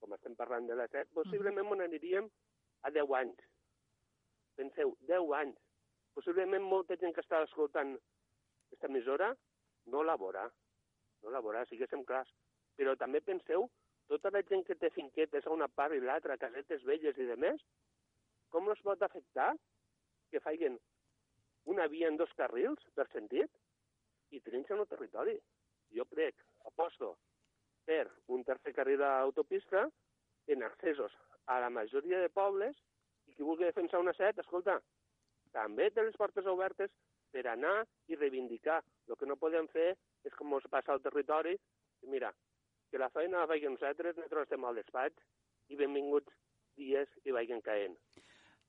com estem parlant de la 7, possiblement -hmm. aniríem a 10 anys penseu, 10 anys. Possiblement molta gent que està escoltant aquesta emissora no la veurà, no la veurà, siguéssim clars. Però també penseu, tota la gent que té finquetes a una part i l'altra, casetes velles i de més, com els pot afectar que facin una via en dos carrils per sentit i trinxen el territori. Jo crec, aposto, per un tercer carril d'autopista en accessos a la majoria de pobles qui vulgui defensar una set, escolta, també té les portes obertes per anar i reivindicar. El que no podem fer és com ens passa al territori, mira, que la feina la feien nosaltres, nosaltres estem al despatx i benvinguts dies i vagin caent.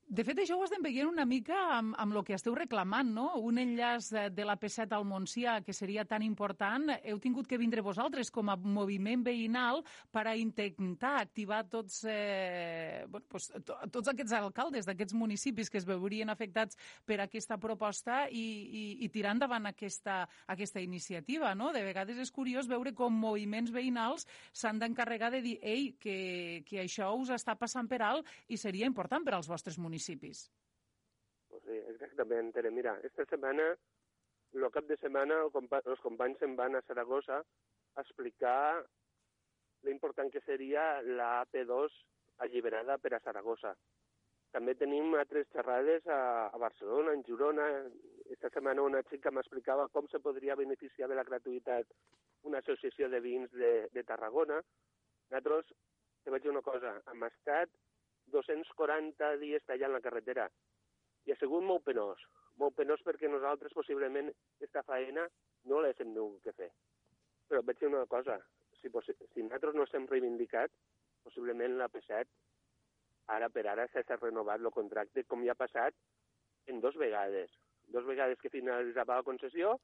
De fet, això ho estem veient una mica amb, amb el que esteu reclamant, no? Un enllaç de la P7 al Montsià, que seria tan important, heu tingut que vindre vosaltres com a moviment veïnal per a intentar activar tots, eh, bueno, pues, to, tots aquests alcaldes d'aquests municipis que es veurien afectats per aquesta proposta i, i, i tirar endavant aquesta, aquesta iniciativa, no? De vegades és curiós veure com moviments veïnals s'han d'encarregar de dir ei, que, que això us està passant per alt i seria important per als vostres municipis municipis. Pues sí, exactament, Tere. Mira, esta setmana, el cap de setmana, els companys se'n van a Saragossa a explicar l'important que seria la AP2 alliberada per a Saragossa. També tenim altres xerrades a, a Barcelona, en Girona. Esta setmana una xica m'explicava com se podria beneficiar de la gratuïtat una associació de vins de, de Tarragona. Nosaltres, te vaig dir una cosa, hem estat 240 dies tallant la carretera. I ha sigut molt penós, molt penós perquè nosaltres possiblement aquesta feina no l'hem tingut que fer. Però vaig dir una cosa, si, si nosaltres no estem reivindicat, possiblement la P7 ara per ara s'ha renovat el contracte com ja ha passat en dos vegades. Dos vegades que finalitzava la concessió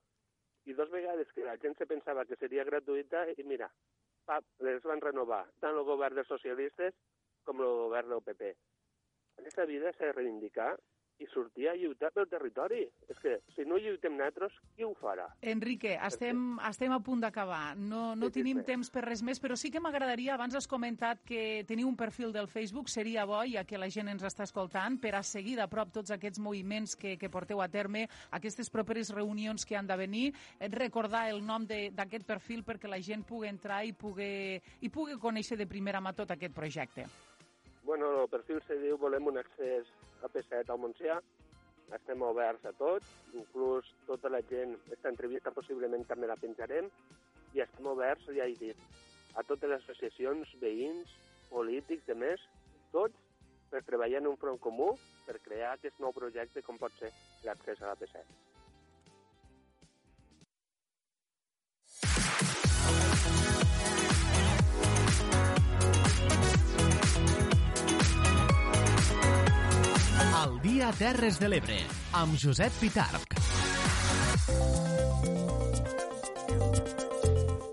i dos vegades que la gent se pensava que seria gratuïta i mira, pap, les van renovar tant el govern dels socialistes com el govern del PP. Aquesta vida s'ha de reivindicar i sortir a lluitar pel territori. És que si no lluitem nosaltres, qui ho farà? Enrique, estem, estem a punt d'acabar. No, no sí, tenim sí, temps per res més, però sí que m'agradaria, abans has comentat que teniu un perfil del Facebook, seria bo, ja que la gent ens està escoltant, per a seguir de prop tots aquests moviments que, que porteu a terme, aquestes properes reunions que han de venir, recordar el nom d'aquest perfil perquè la gent pugui entrar i pugui, i pugui conèixer de primera mà tot aquest projecte. Bueno, el perfil se diu Volem un accés a P7 al Montsià. Estem oberts a tot, inclús tota la gent, aquesta entrevista possiblement també la penjarem, i estem oberts, ja he dit, a totes les associacions, veïns, polítics, de més, tots per treballar en un front comú per crear aquest nou projecte com pot ser l'accés a la P7. El dia Terres de l'Ebre, amb Josep Pitarc.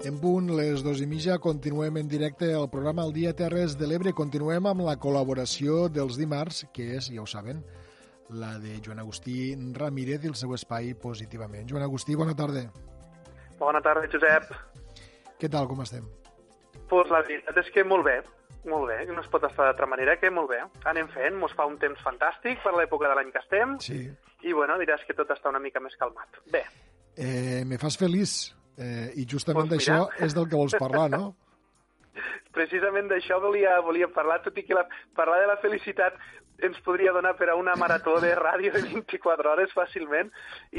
En punt, les dos i mitja, continuem en directe al programa El dia Terres de l'Ebre. Continuem amb la col·laboració dels dimarts, que és, ja ho saben, la de Joan Agustí Ramírez i el seu espai Positivament. Joan Agustí, bona tarda. Bona tarda, Josep. Què tal, com estem? Pues la veritat és que molt bé. Molt bé, no es pot estar d'altra manera que molt bé. Anem fent, mos fa un temps fantàstic per l'època de l'any que estem. Sí. I, bueno, diràs que tot està una mica més calmat. Bé. Eh, me fas feliç. Eh, I justament pues d'això és del que vols parlar, no? Precisament d'això volia, volia parlar, tot i que la, parlar de la felicitat ens podria donar per a una marató de ràdio de 24 hores fàcilment.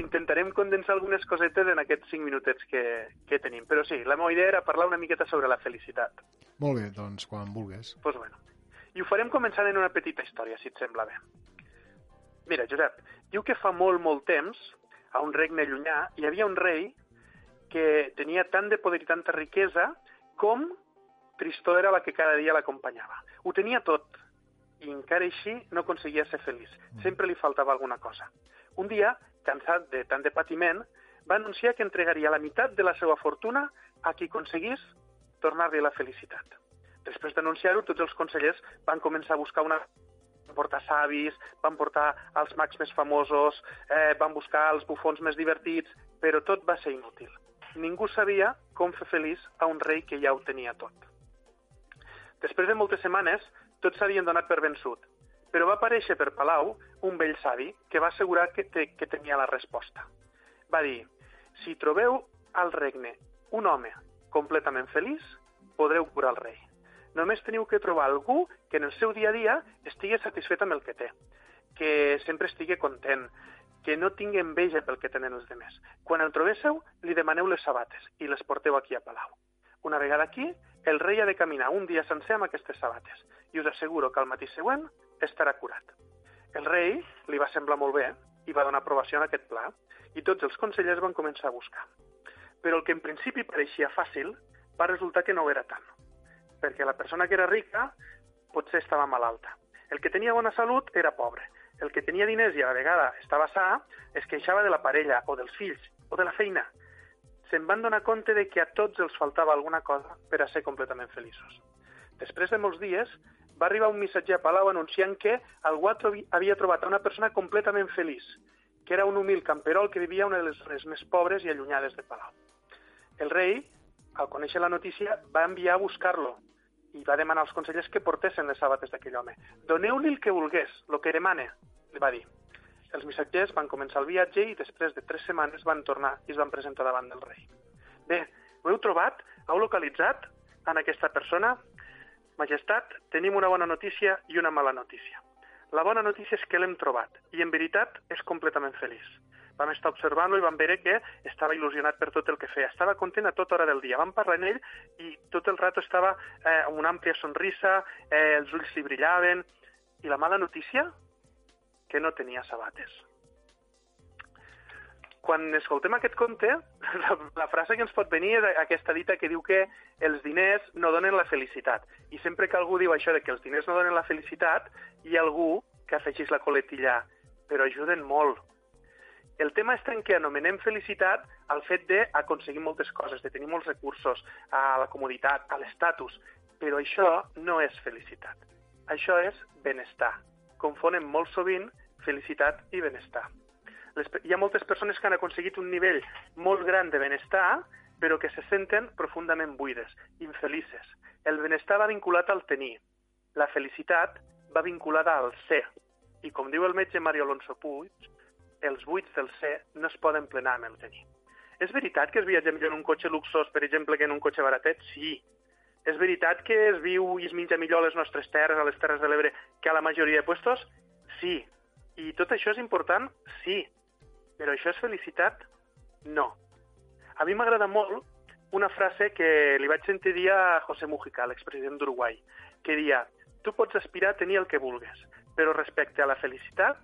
Intentarem condensar algunes cosetes en aquests 5 minutets que, que tenim. Però sí, la meva idea era parlar una miqueta sobre la felicitat. Molt bé, doncs quan vulguis. Doncs pues bueno. I ho farem començant en una petita història, si et sembla bé. Mira, Josep, diu que fa molt, molt temps, a un regne llunyà, hi havia un rei que tenia tant de poder i tanta riquesa com tristor era la que cada dia l'acompanyava. Ho tenia tot, i encara així no aconseguia ser feliç. Mm. Sempre li faltava alguna cosa. Un dia, cansat de tant de patiment, va anunciar que entregaria la meitat de la seva fortuna a qui aconseguís tornar-li la felicitat. Després d'anunciar-ho, tots els consellers van començar a buscar una van portar savis, van portar els mags més famosos, eh, van buscar els bufons més divertits, però tot va ser inútil. Ningú sabia com fer feliç a un rei que ja ho tenia tot. Després de moltes setmanes, tots s'havien donat per vençut, però va aparèixer per Palau un vell savi que va assegurar que, te, que tenia la resposta. Va dir, si trobeu al regne un home completament feliç, podreu curar el rei. Només teniu que trobar algú que en el seu dia a dia estigui satisfet amb el que té, que sempre estigui content, que no tingui enveja pel que tenen els demés. Quan el trobéssiu, li demaneu les sabates i les porteu aquí a Palau. Una vegada aquí, el rei ha de caminar un dia sencer amb aquestes sabates i us asseguro que al matí següent estarà curat. El rei li va semblar molt bé i va donar aprovació a aquest pla i tots els consellers van començar a buscar. Però el que en principi pareixia fàcil va resultar que no ho era tant, perquè la persona que era rica potser estava malalta. El que tenia bona salut era pobre. El que tenia diners i a la vegada estava sa es queixava de la parella o dels fills o de la feina se'n van donar compte de que a tots els faltava alguna cosa per a ser completament feliços. Després de molts dies, va arribar un missatger a Palau anunciant que algú havia trobat una persona completament feliç, que era un humil camperol que vivia a una de les zones més pobres i allunyades de Palau. El rei, al conèixer la notícia, va enviar a buscar-lo i va demanar als consellers que portessin les sabates d'aquell home. Doneu-li el que volgués, el que demane, li va dir. Els missatgers van començar el viatge i després de tres setmanes van tornar i es van presentar davant del rei. Bé, ho heu trobat? Heu localitzat en aquesta persona? Majestat, tenim una bona notícia i una mala notícia. La bona notícia és que l'hem trobat i en veritat és completament feliç. Vam estar observant-lo i vam veure que estava il·lusionat per tot el que feia. Estava content a tota hora del dia. Vam parlar amb ell i tot el rato estava eh, amb una àmplia sonrisa, eh, els ulls li brillaven. I la mala notícia que no tenia sabates. Quan escoltem aquest conte, la, la frase que ens pot venir és aquesta dita que diu que els diners no donen la felicitat. I sempre que algú diu això de que els diners no donen la felicitat, hi ha algú que afegeix la coletilla, però ajuden molt. El tema està en que anomenem felicitat al fet d'aconseguir moltes coses, de tenir molts recursos, a la comoditat, a l'estatus, però això no és felicitat. Això és benestar. Confonen molt sovint felicitat i benestar. Les, hi ha moltes persones que han aconseguit un nivell molt gran de benestar, però que se senten profundament buides, infelices. El benestar va vinculat al tenir. La felicitat va vinculada al ser. I com diu el metge Mario Alonso Puig, els buits del ser no es poden plenar amb el tenir. És veritat que es viatja millor en un cotxe luxós, per exemple, que en un cotxe baratet? Sí. És veritat que es viu i es menja millor a les nostres terres, a les Terres de l'Ebre, que a la majoria de puestos? Sí. I tot això és important? Sí. Però això és felicitat? No. A mi m'agrada molt una frase que li vaig sentir dir a José Mujica, l'expresident d'Uruguai, que dia, tu pots aspirar a tenir el que vulgues, però respecte a la felicitat,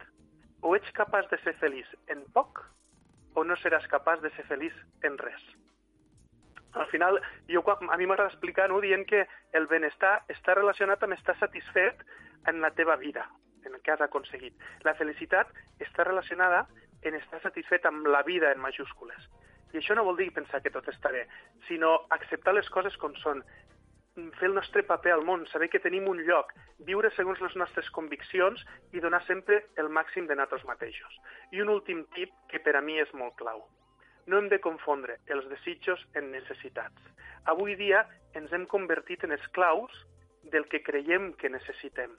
o ets capaç de ser feliç en poc o no seràs capaç de ser feliç en res. Al final, jo, a mi m'agrada explicar no, dient que el benestar està relacionat amb estar satisfet en la teva vida, en el que has aconseguit. La felicitat està relacionada en estar satisfet amb la vida en majúscules. I això no vol dir pensar que tot està bé, sinó acceptar les coses com són, fer el nostre paper al món, saber que tenim un lloc, viure segons les nostres conviccions i donar sempre el màxim de nosaltres mateixos. I un últim tip que per a mi és molt clau. No hem de confondre els desitjos en necessitats. Avui dia ens hem convertit en esclaus del que creiem que necessitem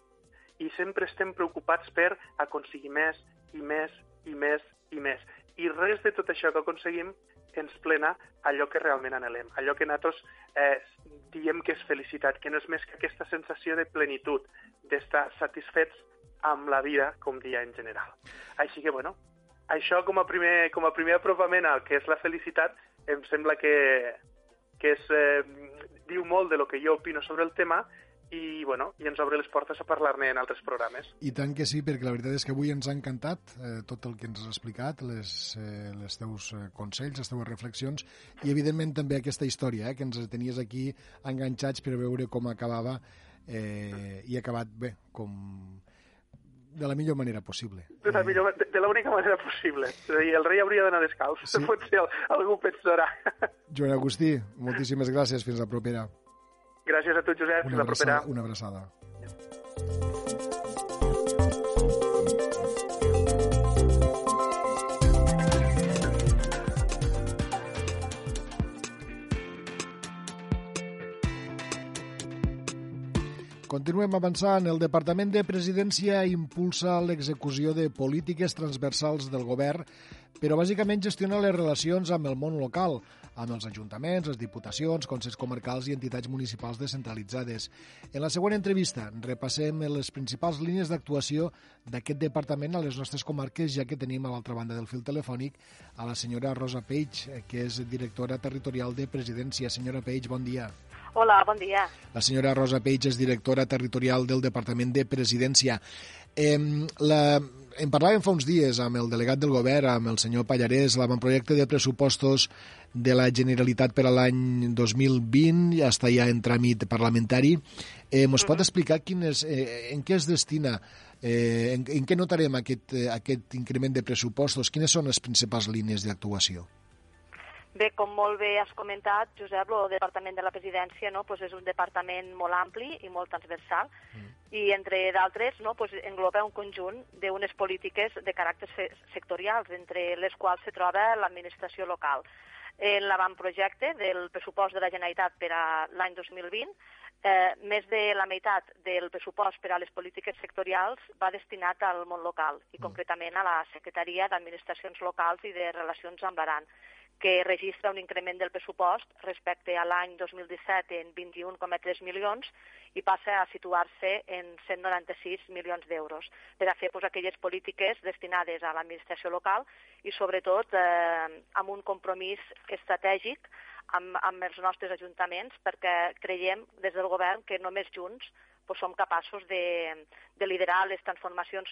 i sempre estem preocupats per aconseguir més i més i més i més. I res de tot això que aconseguim ens plena allò que realment anhelem, allò que nosaltres eh, diem que és felicitat, que no és més que aquesta sensació de plenitud, d'estar satisfets amb la vida com dia en general. Així que, bueno, això com a primer, com a primer apropament al que és la felicitat em sembla que, que és, eh, diu molt de lo que jo opino sobre el tema i, bueno, i ens obre les portes a parlar-ne en altres programes. I tant que sí, perquè la veritat és que avui ens ha encantat eh, tot el que ens has explicat, les, eh, les teus eh, consells, les teues reflexions, i evidentment també aquesta història, eh, que ens tenies aquí enganxats per veure com acabava eh, i ha acabat bé, com de la millor manera possible. De la, millor, de, de l'única manera possible. És a dir, el rei hauria d'anar descalç. Sí. Potser algú pensarà. Joan Agustí, moltíssimes gràcies. Fins la propera. Gràcies a tu, Josep. Una la propera. Una abraçada. Continuem avançant. El Departament de Presidència impulsa l'execució de polítiques transversals del govern, però bàsicament gestiona les relacions amb el món local, amb els ajuntaments, les diputacions, consells comarcals i entitats municipals descentralitzades. En la següent entrevista repassem les principals línies d'actuació d'aquest departament a les nostres comarques, ja que tenim a l'altra banda del fil telefònic a la senyora Rosa Page, que és directora territorial de Presidència. Senyora Page, bon dia. Hola, bon dia. La senyora Rosa Page és directora territorial del Departament de Presidència. Eh, la, en parlàvem fa uns dies amb el delegat del govern, amb el senyor Pallarès, l'avantprojecte de pressupostos de la Generalitat per a l'any 2020 ja està ja en tràmit parlamentari. Eh, ens pot explicar quin és, eh, en què es destina, eh, en, en què notarem aquest, eh, aquest increment de pressupostos? Quines són les principals línies d'actuació? Bé, com molt bé has comentat, Josep, el Departament de la Presidència no, pues és un departament molt ampli i molt transversal mm. i, entre d'altres, no, pues engloba un conjunt d'unes polítiques de caràcter sectorials, entre les quals se troba l'administració local. En l'avantprojecte del pressupost de la Generalitat per a l'any 2020, eh, més de la meitat del pressupost per a les polítiques sectorials va destinat al món local i mm. concretament a la Secretaria d'Administracions Locals i de Relacions amb l'Aran que registra un increment del pressupost respecte a l'any 2017 en 21,3 milions i passa a situar-se en 196 milions d'euros per a fer pues, aquelles polítiques destinades a l'administració local i sobretot eh, amb un compromís estratègic amb, amb els nostres ajuntaments perquè creiem des del govern que només junts pues, som capaços de, de liderar les transformacions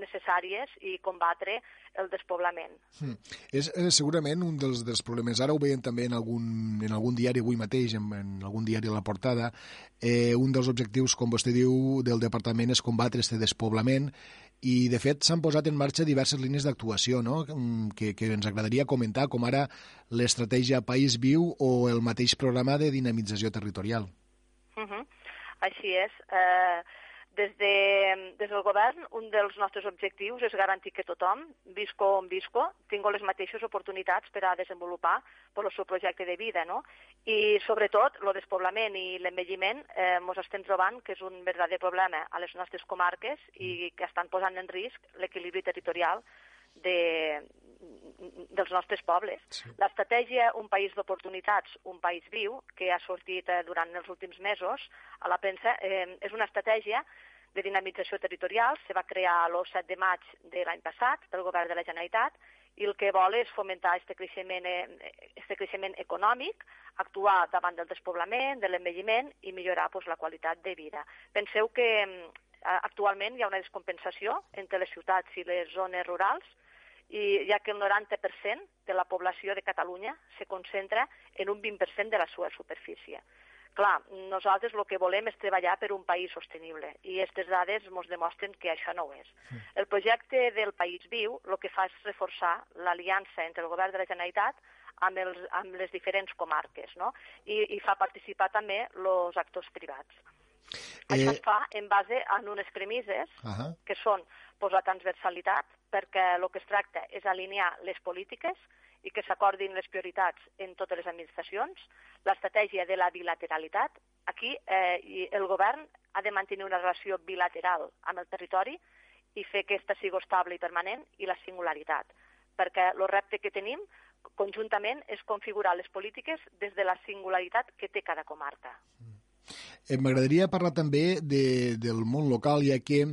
necessàries i combatre el despoblament. Mm. És eh, segurament un dels, dels problemes. Ara ho veiem també en algun, en algun diari avui mateix, en, en algun diari a la portada. Eh, un dels objectius, com vostè diu, del departament és combatre este despoblament i, de fet, s'han posat en marxa diverses línies d'actuació no? Mm, que, que ens agradaria comentar, com ara l'estratègia País Viu o el mateix programa de dinamització territorial. Uh -huh. Així és. Eh, des, de, des del govern, un dels nostres objectius és garantir que tothom, visco on visco, tingui les mateixes oportunitats per a desenvolupar per el seu projecte de vida, no? I, sobretot, el despoblament i l'envelliment eh, ens estem trobant que és un verdader problema a les nostres comarques i que estan posant en risc l'equilibri territorial de, dels nostres pobles. Sí. L'estratègia Un país d'oportunitats, un país viu, que ha sortit eh, durant els últims mesos a la premsa, eh, és una estratègia de dinamització territorial, se va crear el 7 de maig de l'any passat pel govern de la Generalitat i el que vol és fomentar aquest creixement, este creixement econòmic, actuar davant del despoblament, de l'envelliment i millorar pues, la qualitat de vida. Penseu que eh, actualment hi ha una descompensació entre les ciutats i les zones rurals, i ja que el 90% de la població de Catalunya se concentra en un 20% de la seva superfície. Clar, nosaltres el que volem és treballar per un país sostenible i aquestes dades ens demostren que això no ho és. El projecte del País Viu el que fa és reforçar l'aliança entre el govern de la Generalitat amb, els, amb les diferents comarques no? I, i fa participar també els actors privats. Eh... Això es fa en base a unes premisses uh -huh. que són pues, la transversalitat, perquè el que es tracta és alinear les polítiques i que s'acordin les prioritats en totes les administracions, l'estratègia de la bilateralitat. Aquí eh, el govern ha de mantenir una relació bilateral amb el territori i fer que aquesta sigui estable i permanent i la singularitat, perquè el repte que tenim conjuntament és configurar les polítiques des de la singularitat que té cada comarca. Eh, M'agradaria parlar també de, del món local, ja que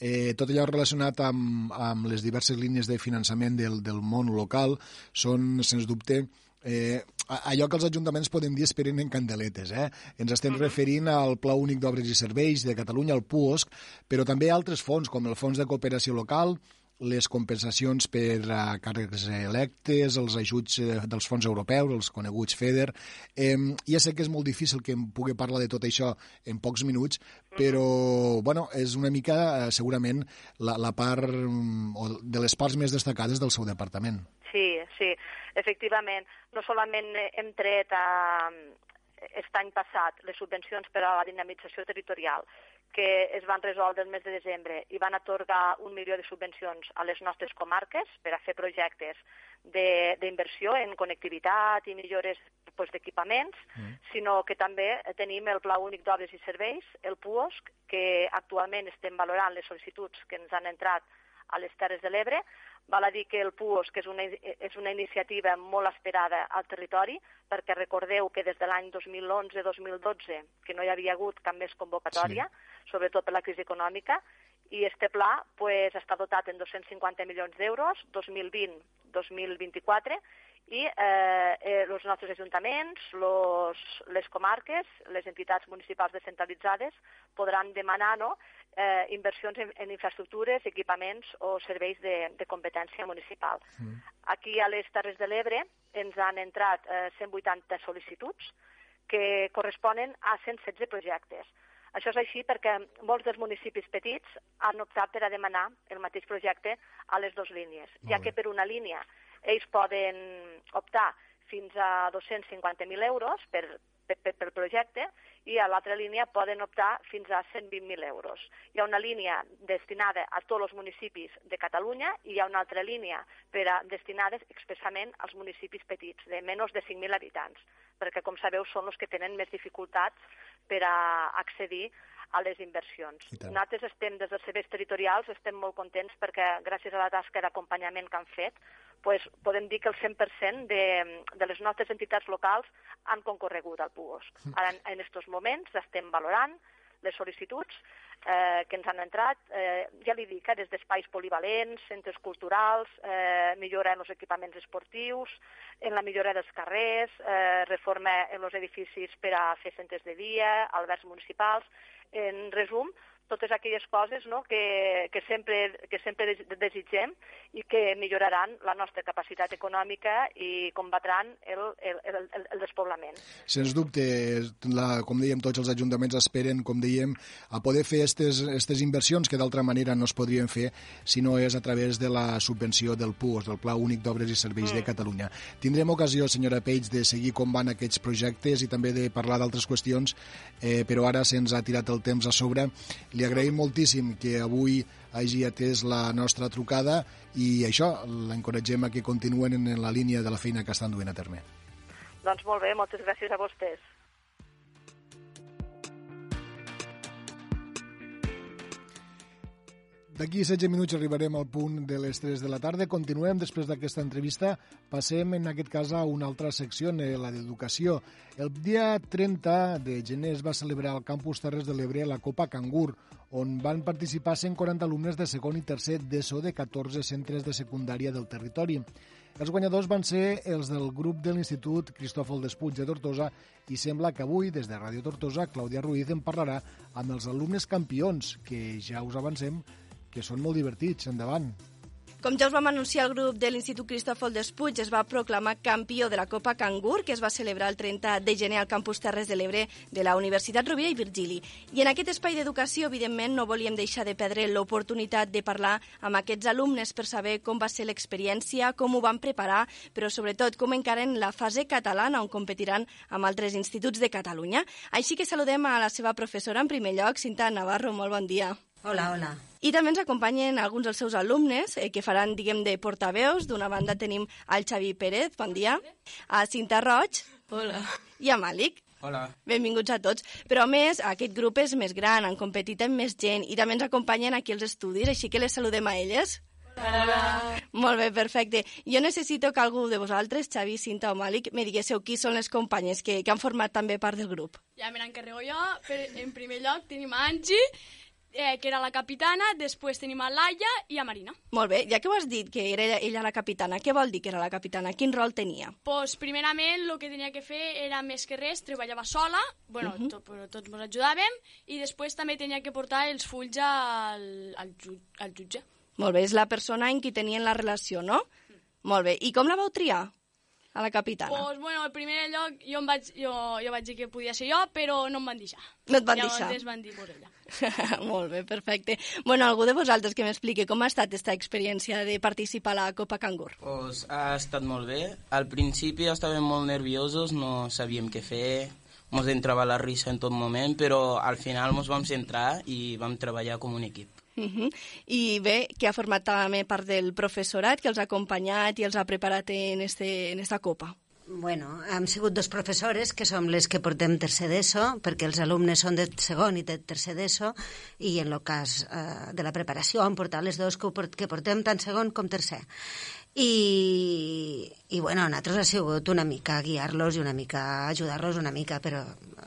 eh, tot allò relacionat amb, amb les diverses línies de finançament del, del món local són, sens dubte, eh, allò que els ajuntaments podem dir esperen en candeletes. Eh? Ens estem -huh. referint al Pla Únic d'Obres i Serveis de Catalunya, el PUOSC, però també altres fons, com el Fons de Cooperació Local, les compensacions per a càrrecs electes, els ajuts eh, dels fons europeus, els coneguts FEDER. Eh, ja sé que és molt difícil que em pugui parlar de tot això en pocs minuts, però bueno, és una mica, eh, segurament, la, la part mm, o de les parts més destacades del seu departament. Sí, sí, efectivament. No solament hem tret a, aquest any passat les subvencions per a la dinamització territorial, que es van resoldre el mes de desembre i van atorgar un milió de subvencions a les nostres comarques per a fer projectes d'inversió en connectivitat i millores pues, d'equipaments, mm. sinó que també tenim el Pla Únic d'Obres i Serveis, el PUOSC, que actualment estem valorant les sol·licituds que ens han entrat a les Terres de l'Ebre. Val a dir que el PUOS, que és una, és una iniciativa molt esperada al territori, perquè recordeu que des de l'any 2011-2012, que no hi havia hagut cap més convocatòria, sí. sobretot per la crisi econòmica, i este pla pues, està dotat en 250 milions d'euros, 2020-2024, i eh, eh, els nostres ajuntaments, los, les comarques, les entitats municipals descentralitzades podran demanar no, eh, inversions en, en infraestructures, equipaments o serveis de, de competència municipal. Mm. Aquí a les Terres de l'Ebre ens han entrat eh, 180 sol·licituds que corresponen a 116 projectes. Això és així perquè molts dels municipis petits han optat per a demanar el mateix projecte a les dues línies, ja que per una línia ells poden optar fins a 250.000 euros per, per, per, per projecte i a l'altra línia poden optar fins a 120.000 euros. Hi ha una línia destinada a tots els municipis de Catalunya i hi ha una altra línia per a destinades expressament als municipis petits, de menys de 5.000 habitants, perquè, com sabeu, són els que tenen més dificultats per a accedir a les inversions. Nosaltres estem, des dels serveis territorials, estem molt contents perquè gràcies a la tasca d'acompanyament que han fet, pues, podem dir que el 100% de, de les nostres entitats locals han concorregut al PUOSC. Mm. Ara, en aquests moments, estem valorant les sol·licituds eh, que ens han entrat, eh, ja li dic, eh, des d'espais polivalents, centres culturals, eh, millora en els equipaments esportius, en la millora dels carrers, eh, reforma en els edificis per a fer centres de dia, albergs municipals, en resum, totes aquelles coses no? que, que, sempre, que sempre desitgem i que milloraran la nostra capacitat econòmica i combatran el, el, el, el, despoblament. Sens dubte, la, com dèiem, tots els ajuntaments esperen, com dèiem, a poder fer aquestes inversions que d'altra manera no es podrien fer si no és a través de la subvenció del PUOS, del Pla Únic d'Obres i Serveis mm. de Catalunya. Tindrem ocasió, senyora Peix, de seguir com van aquests projectes i també de parlar d'altres qüestions, eh, però ara se'ns ha tirat el temps a sobre. Li agraïm moltíssim que avui hagi atès la nostra trucada i això, l'encoratgem a que continuen en la línia de la feina que estan duent a terme. Doncs molt bé, moltes gràcies a vostès. D'aquí 16 minuts arribarem al punt de les 3 de la tarda. Continuem després d'aquesta entrevista. Passem, en aquest cas, a una altra secció, eh, la d'educació. El dia 30 de gener es va celebrar al campus Terres de l'Ebre la Copa Cangur, on van participar 140 alumnes de segon i tercer d'ESO de 14 centres de secundària del territori. Els guanyadors van ser els del grup de l'Institut Cristòfol Despuig de Tortosa i sembla que avui, des de Ràdio Tortosa, Clàudia Ruiz en parlarà amb els alumnes campions, que ja us avancem que són molt divertits. Endavant. Com ja us vam anunciar, el grup de l'Institut Cristòfol Despuig es va proclamar campió de la Copa Cangur, que es va celebrar el 30 de gener al campus Terres de l'Ebre de la Universitat Rovira i Virgili. I en aquest espai d'educació, evidentment, no volíem deixar de perdre l'oportunitat de parlar amb aquests alumnes per saber com va ser l'experiència, com ho van preparar, però sobretot com encaren la fase catalana on competiran amb altres instituts de Catalunya. Així que saludem a la seva professora en primer lloc, Cinta Navarro. Molt bon dia. Hola, hola. I també ens acompanyen alguns dels seus alumnes eh, que faran, diguem, de portaveus. D'una banda tenim al Xavi Pérez, bon dia, a Cinta Roig Hola. i a Màlic. Hola. Benvinguts a tots. Però a més, aquest grup és més gran, han competit amb més gent i també ens acompanyen aquí els estudis, així que les saludem a elles. Hola. Molt bé, perfecte. Jo necessito que algú de vosaltres, Xavi, Cinta o Màlic, me diguéssiu qui són les companyes que, que han format també part del grup. Ja me n'encarrego jo. Per, en primer lloc tenim a Angie, eh, que era la capitana, després tenim a Laia i a Marina. Molt bé, ja que ho has dit que era ella la capitana, què vol dir que era la capitana? Quin rol tenia? Pues, primerament, el que tenia que fer era més que res, treballava sola, bueno, uh -huh. tot, però tots ens ajudàvem, i després també tenia que portar els fulls al, al, ju al jutge. Molt bé, és la persona en qui tenien la relació, no? Mm. Molt bé, i com la vau triar? A la capitana? Pues, bueno, al primer lloc jo, em vaig, jo, jo vaig dir que podia ser jo, però no em van deixar. No et van Llavors deixar? es van dir per ella. Molt bé, perfecte. Bueno, algú de vosaltres que m'expliqui com ha estat aquesta experiència de participar a la Copa Cangur? Pues, ha estat molt bé. Al principi estàvem molt nerviosos, no sabíem què fer, ens entrava la risa en tot moment, però al final ens vam centrar i vam treballar com un equip. Uh -huh. I bé, que ha format també part del professorat que els ha acompanyat i els ha preparat en, este, en esta copa. Bueno, hem sigut dos professores que som les que portem tercer d'ESO, perquè els alumnes són de segon i de tercer d'ESO, i en el cas eh, de la preparació han portat les dues que, que portem tant segon com tercer. I, i bueno, nosaltres ha sigut una mica guiar-los i una mica ajudar-los una mica, però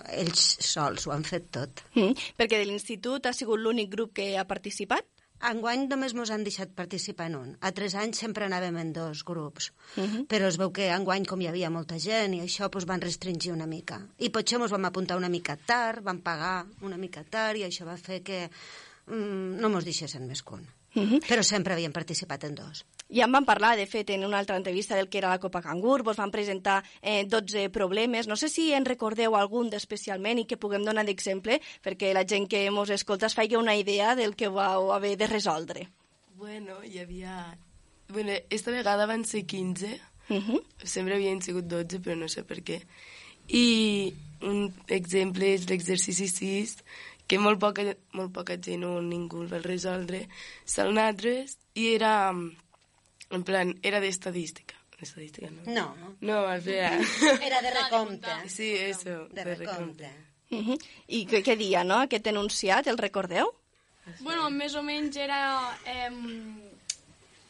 ells sols ho han fet tot. Mm, perquè de l'institut ha sigut l'únic grup que ha participat? Enguany només ens han deixat participar en un. A tres anys sempre anàvem en dos grups. Uh -huh. Però es veu que enguany, com hi havia molta gent i això, doncs van restringir una mica. I potser ens vam apuntar una mica tard, vam pagar una mica tard i això va fer que mm, no ens deixessin més que un. Uh -huh. Però sempre havíem participat en dos. Ja en vam parlar, de fet, en una altra entrevista del que era la Copa Cangur, vos van presentar eh, 12 problemes. No sé si en recordeu algun d'especialment i que puguem donar d'exemple perquè la gent que mos escolta es faci una idea del que vau haver de resoldre. Bueno, hi havia... Bueno, esta vegada van ser 15. Uh -huh. Sempre havien sigut 12, però no sé per què. I un exemple és l'exercici 6, que molt poca, molt poca gent o ningú el va resoldre. Són altres, i era en plan, era d'estadística. Estadística, ¿no? No. No, espera. Era de recompte. Sí, eso. De recompte. Uh -huh. I què, què dia, no?, aquest enunciat, el recordeu? Bueno, més o menys era eh,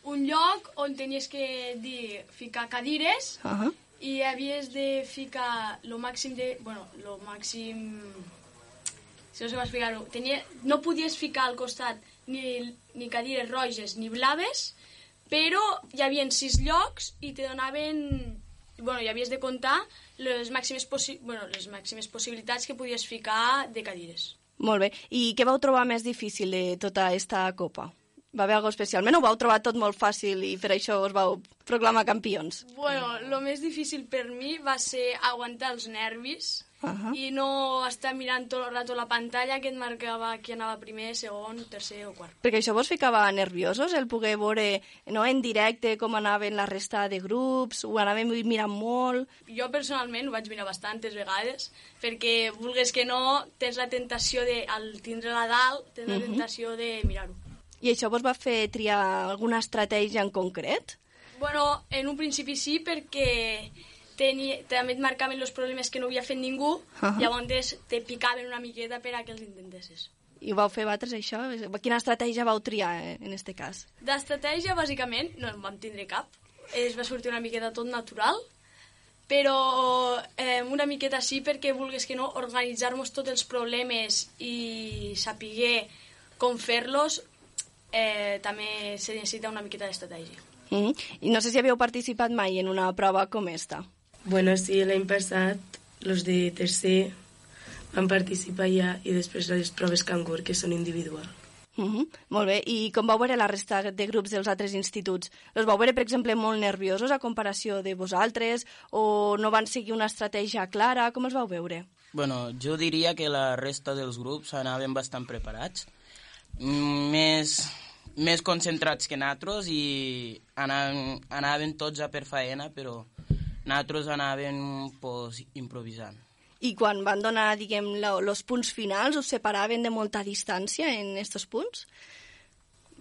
un lloc on tenies que dir, ficar cadires Uh -huh. i havies de ficar lo màxim de... Bueno, lo màxim... Si no sé com explicar-ho. Tenia, no podies ficar al costat ni, ni cadires roges ni blaves, però hi havia sis llocs i te donaven... Bueno, i havies de comptar les màximes, possi bueno, les màximes possibilitats que podies ficar de cadires. Molt bé. I què vau trobar més difícil de tota aquesta copa? Va haver alguna especialment o ho vau trobar tot molt fàcil i per això us vau proclamar campions? Bueno, lo més difícil per mi va ser aguantar els nervis uh -huh. i no estar mirant tot el rato la pantalla que et marcava qui anava primer, segon, tercer o quart. Perquè això vos ficava nerviosos, el poder veure no, en directe com anaven la resta de grups, ho anàvem mirant molt... Jo personalment ho vaig mirar bastantes vegades, perquè vulgues que no, tens la tentació de, al tindre-la dalt, tens la uh -huh. tentació de mirar-ho. I això vos va fer triar alguna estratègia en concret? Bueno, en un principi sí, perquè tenia, també et marcaven els problemes que no havia fet ningú, uh -huh. llavors te picaven una miqueta per a que els intentessis. I ho vau fer vosaltres, això? Quina estratègia vau triar, eh, en aquest cas? D'estratègia, bàsicament, no en vam tindre cap. Es va sortir una miqueta tot natural, però eh, una miqueta sí perquè vulgues que no, organitzar-nos tots els problemes i sapiguer com fer-los eh, també se necessita una miqueta d'estratègia. Mm -hmm. I no sé si havíeu participat mai en una prova com esta. Bueno, sí, l'any passat, los de tercer van participar ja i després les proves cangur, que són individual. Uh -huh. Molt bé. I com vau veure la resta de grups dels altres instituts? Els vau veure, per exemple, molt nerviosos a comparació de vosaltres? O no van seguir una estratègia clara? Com els vau veure? Bueno, jo diria que la resta dels grups anaven bastant preparats. Més, més concentrats que nosaltres i anaven, anaven tots a per faena, però nosaltres anàvem pues, improvisant. I quan van donar, diguem, els punts finals, us separaven de molta distància en aquests punts?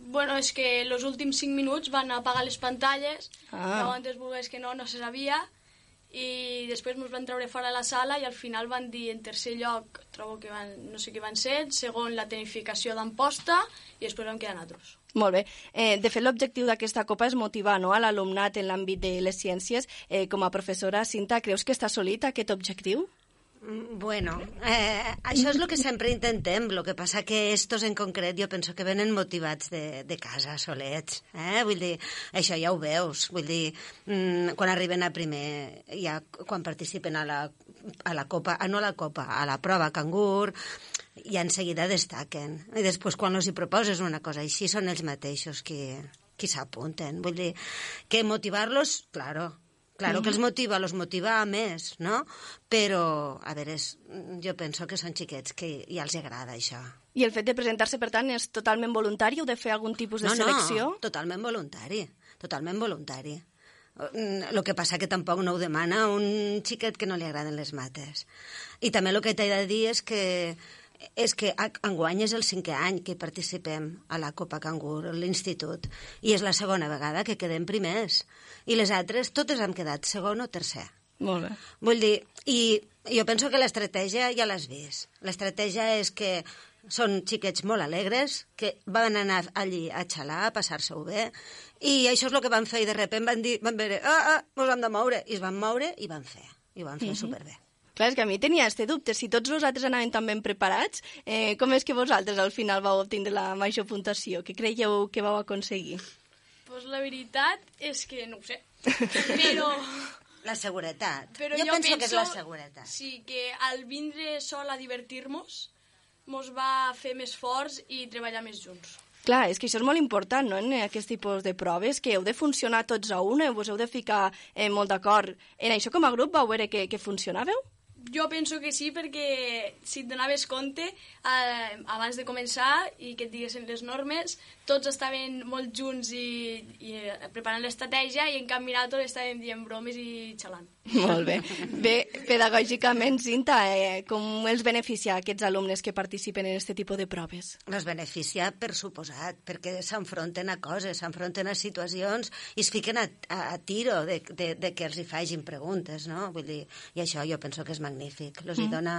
Bueno, és que els últims cinc minuts van apagar les pantalles, ah. llavors volgués que no, no se sabia, i després ens van treure fora de la sala i al final van dir en tercer lloc, trobo que van, no sé què van ser, segon la tenificació d'Amposta i després vam quedar nosaltres. Molt bé. Eh, de fet, l'objectiu d'aquesta copa és motivar no, a l'alumnat en l'àmbit de les ciències. Eh, com a professora, Cinta, creus que està assolit aquest objectiu? Mm, bueno, eh, això és el que sempre intentem, el que passa que estos en concret jo penso que venen motivats de, de casa, solets, eh? vull dir, això ja ho veus, vull dir, mm, quan arriben a primer, ja quan participen a la, a la copa, ah, no a la copa, a la prova cangur, i en seguida destaquen. I després, quan els hi proposes una cosa així, són ells mateixos qui, qui s'apunten. Vull dir, que motivar-los, claro, claro que els motiva, los motiva a més, no? Però, a veure, és, jo penso que són xiquets que ja els agrada això. I el fet de presentar-se, per tant, és totalment voluntari o de fer algun tipus de no, selecció? No, totalment voluntari, totalment voluntari. El que passa que tampoc no ho demana un xiquet que no li agraden les mates. I també el que t'he de dir és que és que enguany és el cinquè any que participem a la Copa Cangur, a l'institut, i és la segona vegada que quedem primers. I les altres totes hem quedat segon o tercer. Molt bé. Vull dir, i jo penso que l'estratègia ja l'has vist. L'estratègia és que són xiquets molt alegres, que van anar allí a xalar, a passar-se-ho bé, i això és el que van fer, i de sobte van dir, van veure, ah, ah, mos hem de moure, i es van moure i van fer, i van fer uh -huh. superbé. Clar, és que a mi tenia este dubte. Si tots vosaltres anaven tan ben preparats, eh, com és que vosaltres al final vau obtindre la major puntuació? Què creieu que vau aconseguir? Pues la veritat és que no ho sé. Però... La seguretat. Però jo, jo penso, penso que és la seguretat. Sí, que al vindre sol a divertir-nos mos va fer més forts i treballar més junts. Clar, és que això és molt important, no?, en aquest tipus de proves, que heu de funcionar tots a una, vos heu de ficar eh, molt d'acord. En això com a grup vau veure que, que funcionàveu? Jo penso que sí, perquè si et donaves compte eh, abans de començar i que et diguessin les normes, tots estaven molt junts i, i preparant l'estratègia i en canvi nosaltres estàvem dient bromes i xalant. Molt bé. Bé, pedagògicament, Cinta, eh, com els beneficia aquests alumnes que participen en aquest tipus de proves? Els beneficia, per suposat, perquè s'enfronten a coses, s'enfronten a situacions i es fiquen a, a, a tiro de, de, de que els hi facin preguntes, no? Vull dir, i això jo penso que és magnífic. Los mm. hi dona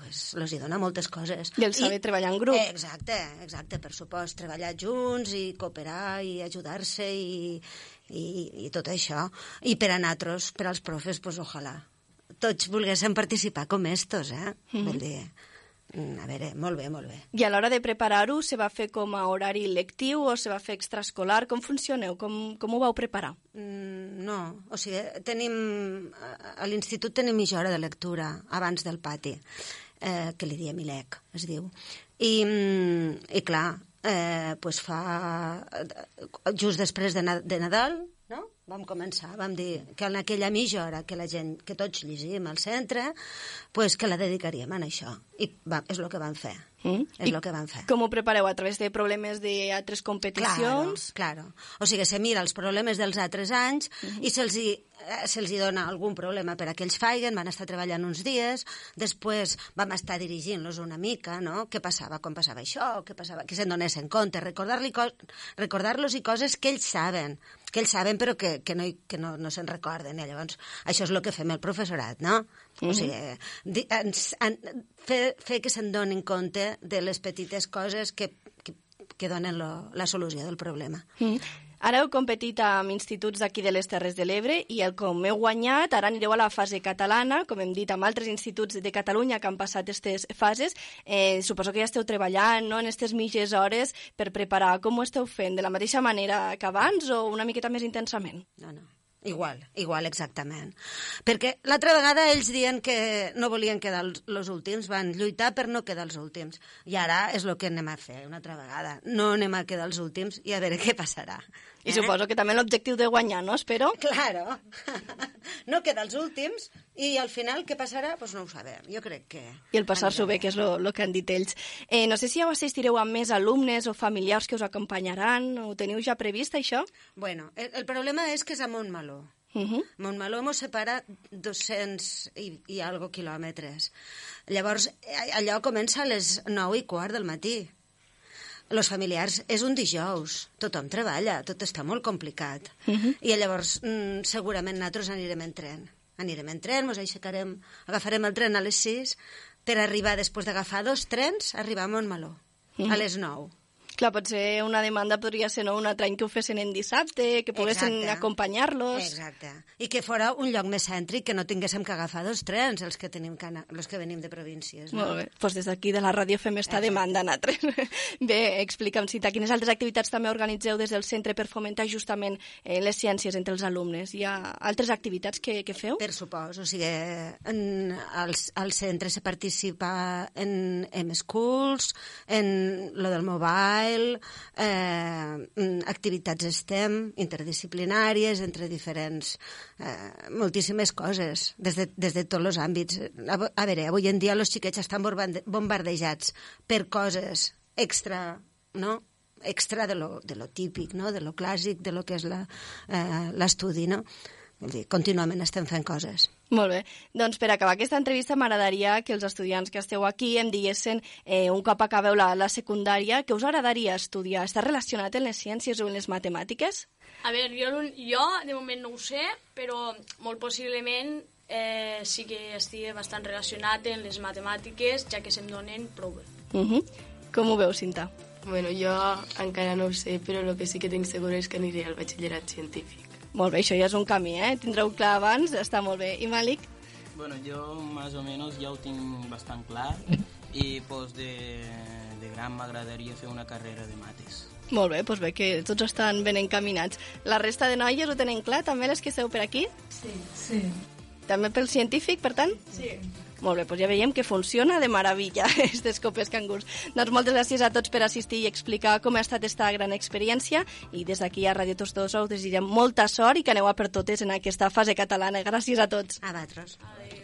pues, los hi dona moltes coses. I el saber I, treballar en grup. Eh, exacte, exacte, per supost, treballar junts i cooperar i ajudar-se i, i, i tot això. I per a nosaltres, per als profes, pues, ojalà. Tots volguéssim participar com estos, eh? Mm -hmm. Vull dir, a veure, molt bé, molt bé. I a l'hora de preparar-ho, se va fer com a horari lectiu o se va fer extraescolar? Com funcioneu? Com, com ho vau preparar? Mm, no, o sigui, tenim... A l'institut tenim mitja hora de lectura abans del pati eh, que li diem ILEC, es diu. I, mm, i clar, eh, pues fa, just després de, de Nadal, no? vam començar, vam dir que en aquella mitja hora que la gent, que tots llegim al centre, pues que la dedicaríem a això. I va, és el que vam fer. Mm? És el que van fer. Com ho prepareu? A través de problemes d'altres competicions? Claro, claro. O sigui, se mira els problemes dels altres anys uh -huh. i se'ls eh, se dona algun problema per a que ells faiguen, van estar treballant uns dies, després vam estar dirigint-los una mica, no? Què passava quan passava això, què passava, que se'n donessin compte, recordar-los co recordar i coses que ells saben, que ells saben però que, que no, que no, no se'n recorden. I llavors, això és el que fem el professorat, no? Uh -huh. O sigui, di, ens, en, fer, fer que se'n donin compte de les petites coses que, que, que donen lo, la solució del problema. Uh -huh. Ara heu competit amb instituts d'aquí de les Terres de l'Ebre i el com heu guanyat, ara anireu a la fase catalana, com hem dit, amb altres instituts de Catalunya que han passat aquestes fases. Eh, suposo que ja esteu treballant no, en aquestes mitges hores per preparar. Com ho esteu fent? De la mateixa manera que abans o una miqueta més intensament? No, no. Igual, igual, exactament. Perquè l'altra vegada ells diuen que no volien quedar els últims, van lluitar per no quedar els últims. I ara és el que anem a fer una altra vegada. No anem a quedar els últims i a veure què passarà. I eh? suposo que també l'objectiu de guanyar, no? Espero. Claro. no queda els últims i al final què passarà? Doncs pues no ho sabem. Jo crec que... I el passar-s'ho bé, que és el que han dit ells. Eh, no sé si ja assistireu amb més alumnes o familiars que us acompanyaran. Ho teniu ja previst, això? Bueno, el, el problema és que és a Montmeló. Uh -huh. Montmeló mos separa 200 i, i algo quilòmetres. Llavors, allò comença a les 9 i quart del matí los familiars és un dijous, tothom treballa, tot està molt complicat. Uh -huh. I llavors mm, segurament nosaltres anirem en tren. Anirem en tren, ens aixecarem, agafarem el tren a les 6 per arribar, després d'agafar dos trens, arribar a Montmeló, uh -huh. a les 9. Clar, potser una demanda podria ser no, un altre any que ho fessin en dissabte, que poguessin acompanyar-los. Exacte. I que fora un lloc més cèntric, que no tinguéssim que agafar dos trens, els que, tenim que, anar, els que venim de províncies. No? Molt bé. Doncs pues des d'aquí de la ràdio fem esta Exacte. demanda, nosaltres. bé, explica'm, Cita, quines altres activitats també organitzeu des del centre per fomentar justament eh, les ciències entre els alumnes? Hi ha altres activitats que, que feu? Per supòs, o sigui, en, al, al centre se participa en, en schools, en lo del mobile, mobile, eh, mm, activitats STEM, interdisciplinàries, entre diferents... Eh, moltíssimes coses, des de, des de tots els àmbits. A, a veure, avui en dia els xiquets estan bombardejats per coses extra, no?, extra de lo, de lo típic, no? de lo clàssic, de lo que és l'estudi, eh, no? Vull dir, contínuament estem fent coses. Molt bé. Doncs per acabar aquesta entrevista m'agradaria que els estudiants que esteu aquí em diguessin, eh, un cop acabeu la, la secundària, què us agradaria estudiar? Està relacionat amb les ciències o amb les matemàtiques? A veure, jo, jo de moment no ho sé, però molt possiblement eh, sí que estigui bastant relacionat amb les matemàtiques, ja que se'm donen prou bé. Uh -huh. Com ho veus, Cinta? Bueno, jo encara no ho sé, però el que sí que tinc segur és que aniré al batxillerat científic. Molt bé, això ja és un camí, eh? Tindreu clar abans, està molt bé. I Malik? Bueno, jo más o menos ja ho tinc bastant clar i pues, de, de gran m'agradaria fer una carrera de mates. Molt bé, doncs bé, que tots estan ben encaminats. La resta de noies ho tenen clar, també les que esteu per aquí? Sí, sí. També pel científic, per tant? Sí. Molt bé, doncs ja veiem que funciona de meravella, aquestes copes cangurs. Doncs moltes gràcies a tots per assistir i explicar com ha estat aquesta gran experiència i des d'aquí a Radio Tots Dos us desitgem molta sort i que aneu a per totes en aquesta fase catalana. Gràcies a tots. A vosaltres. Adéu.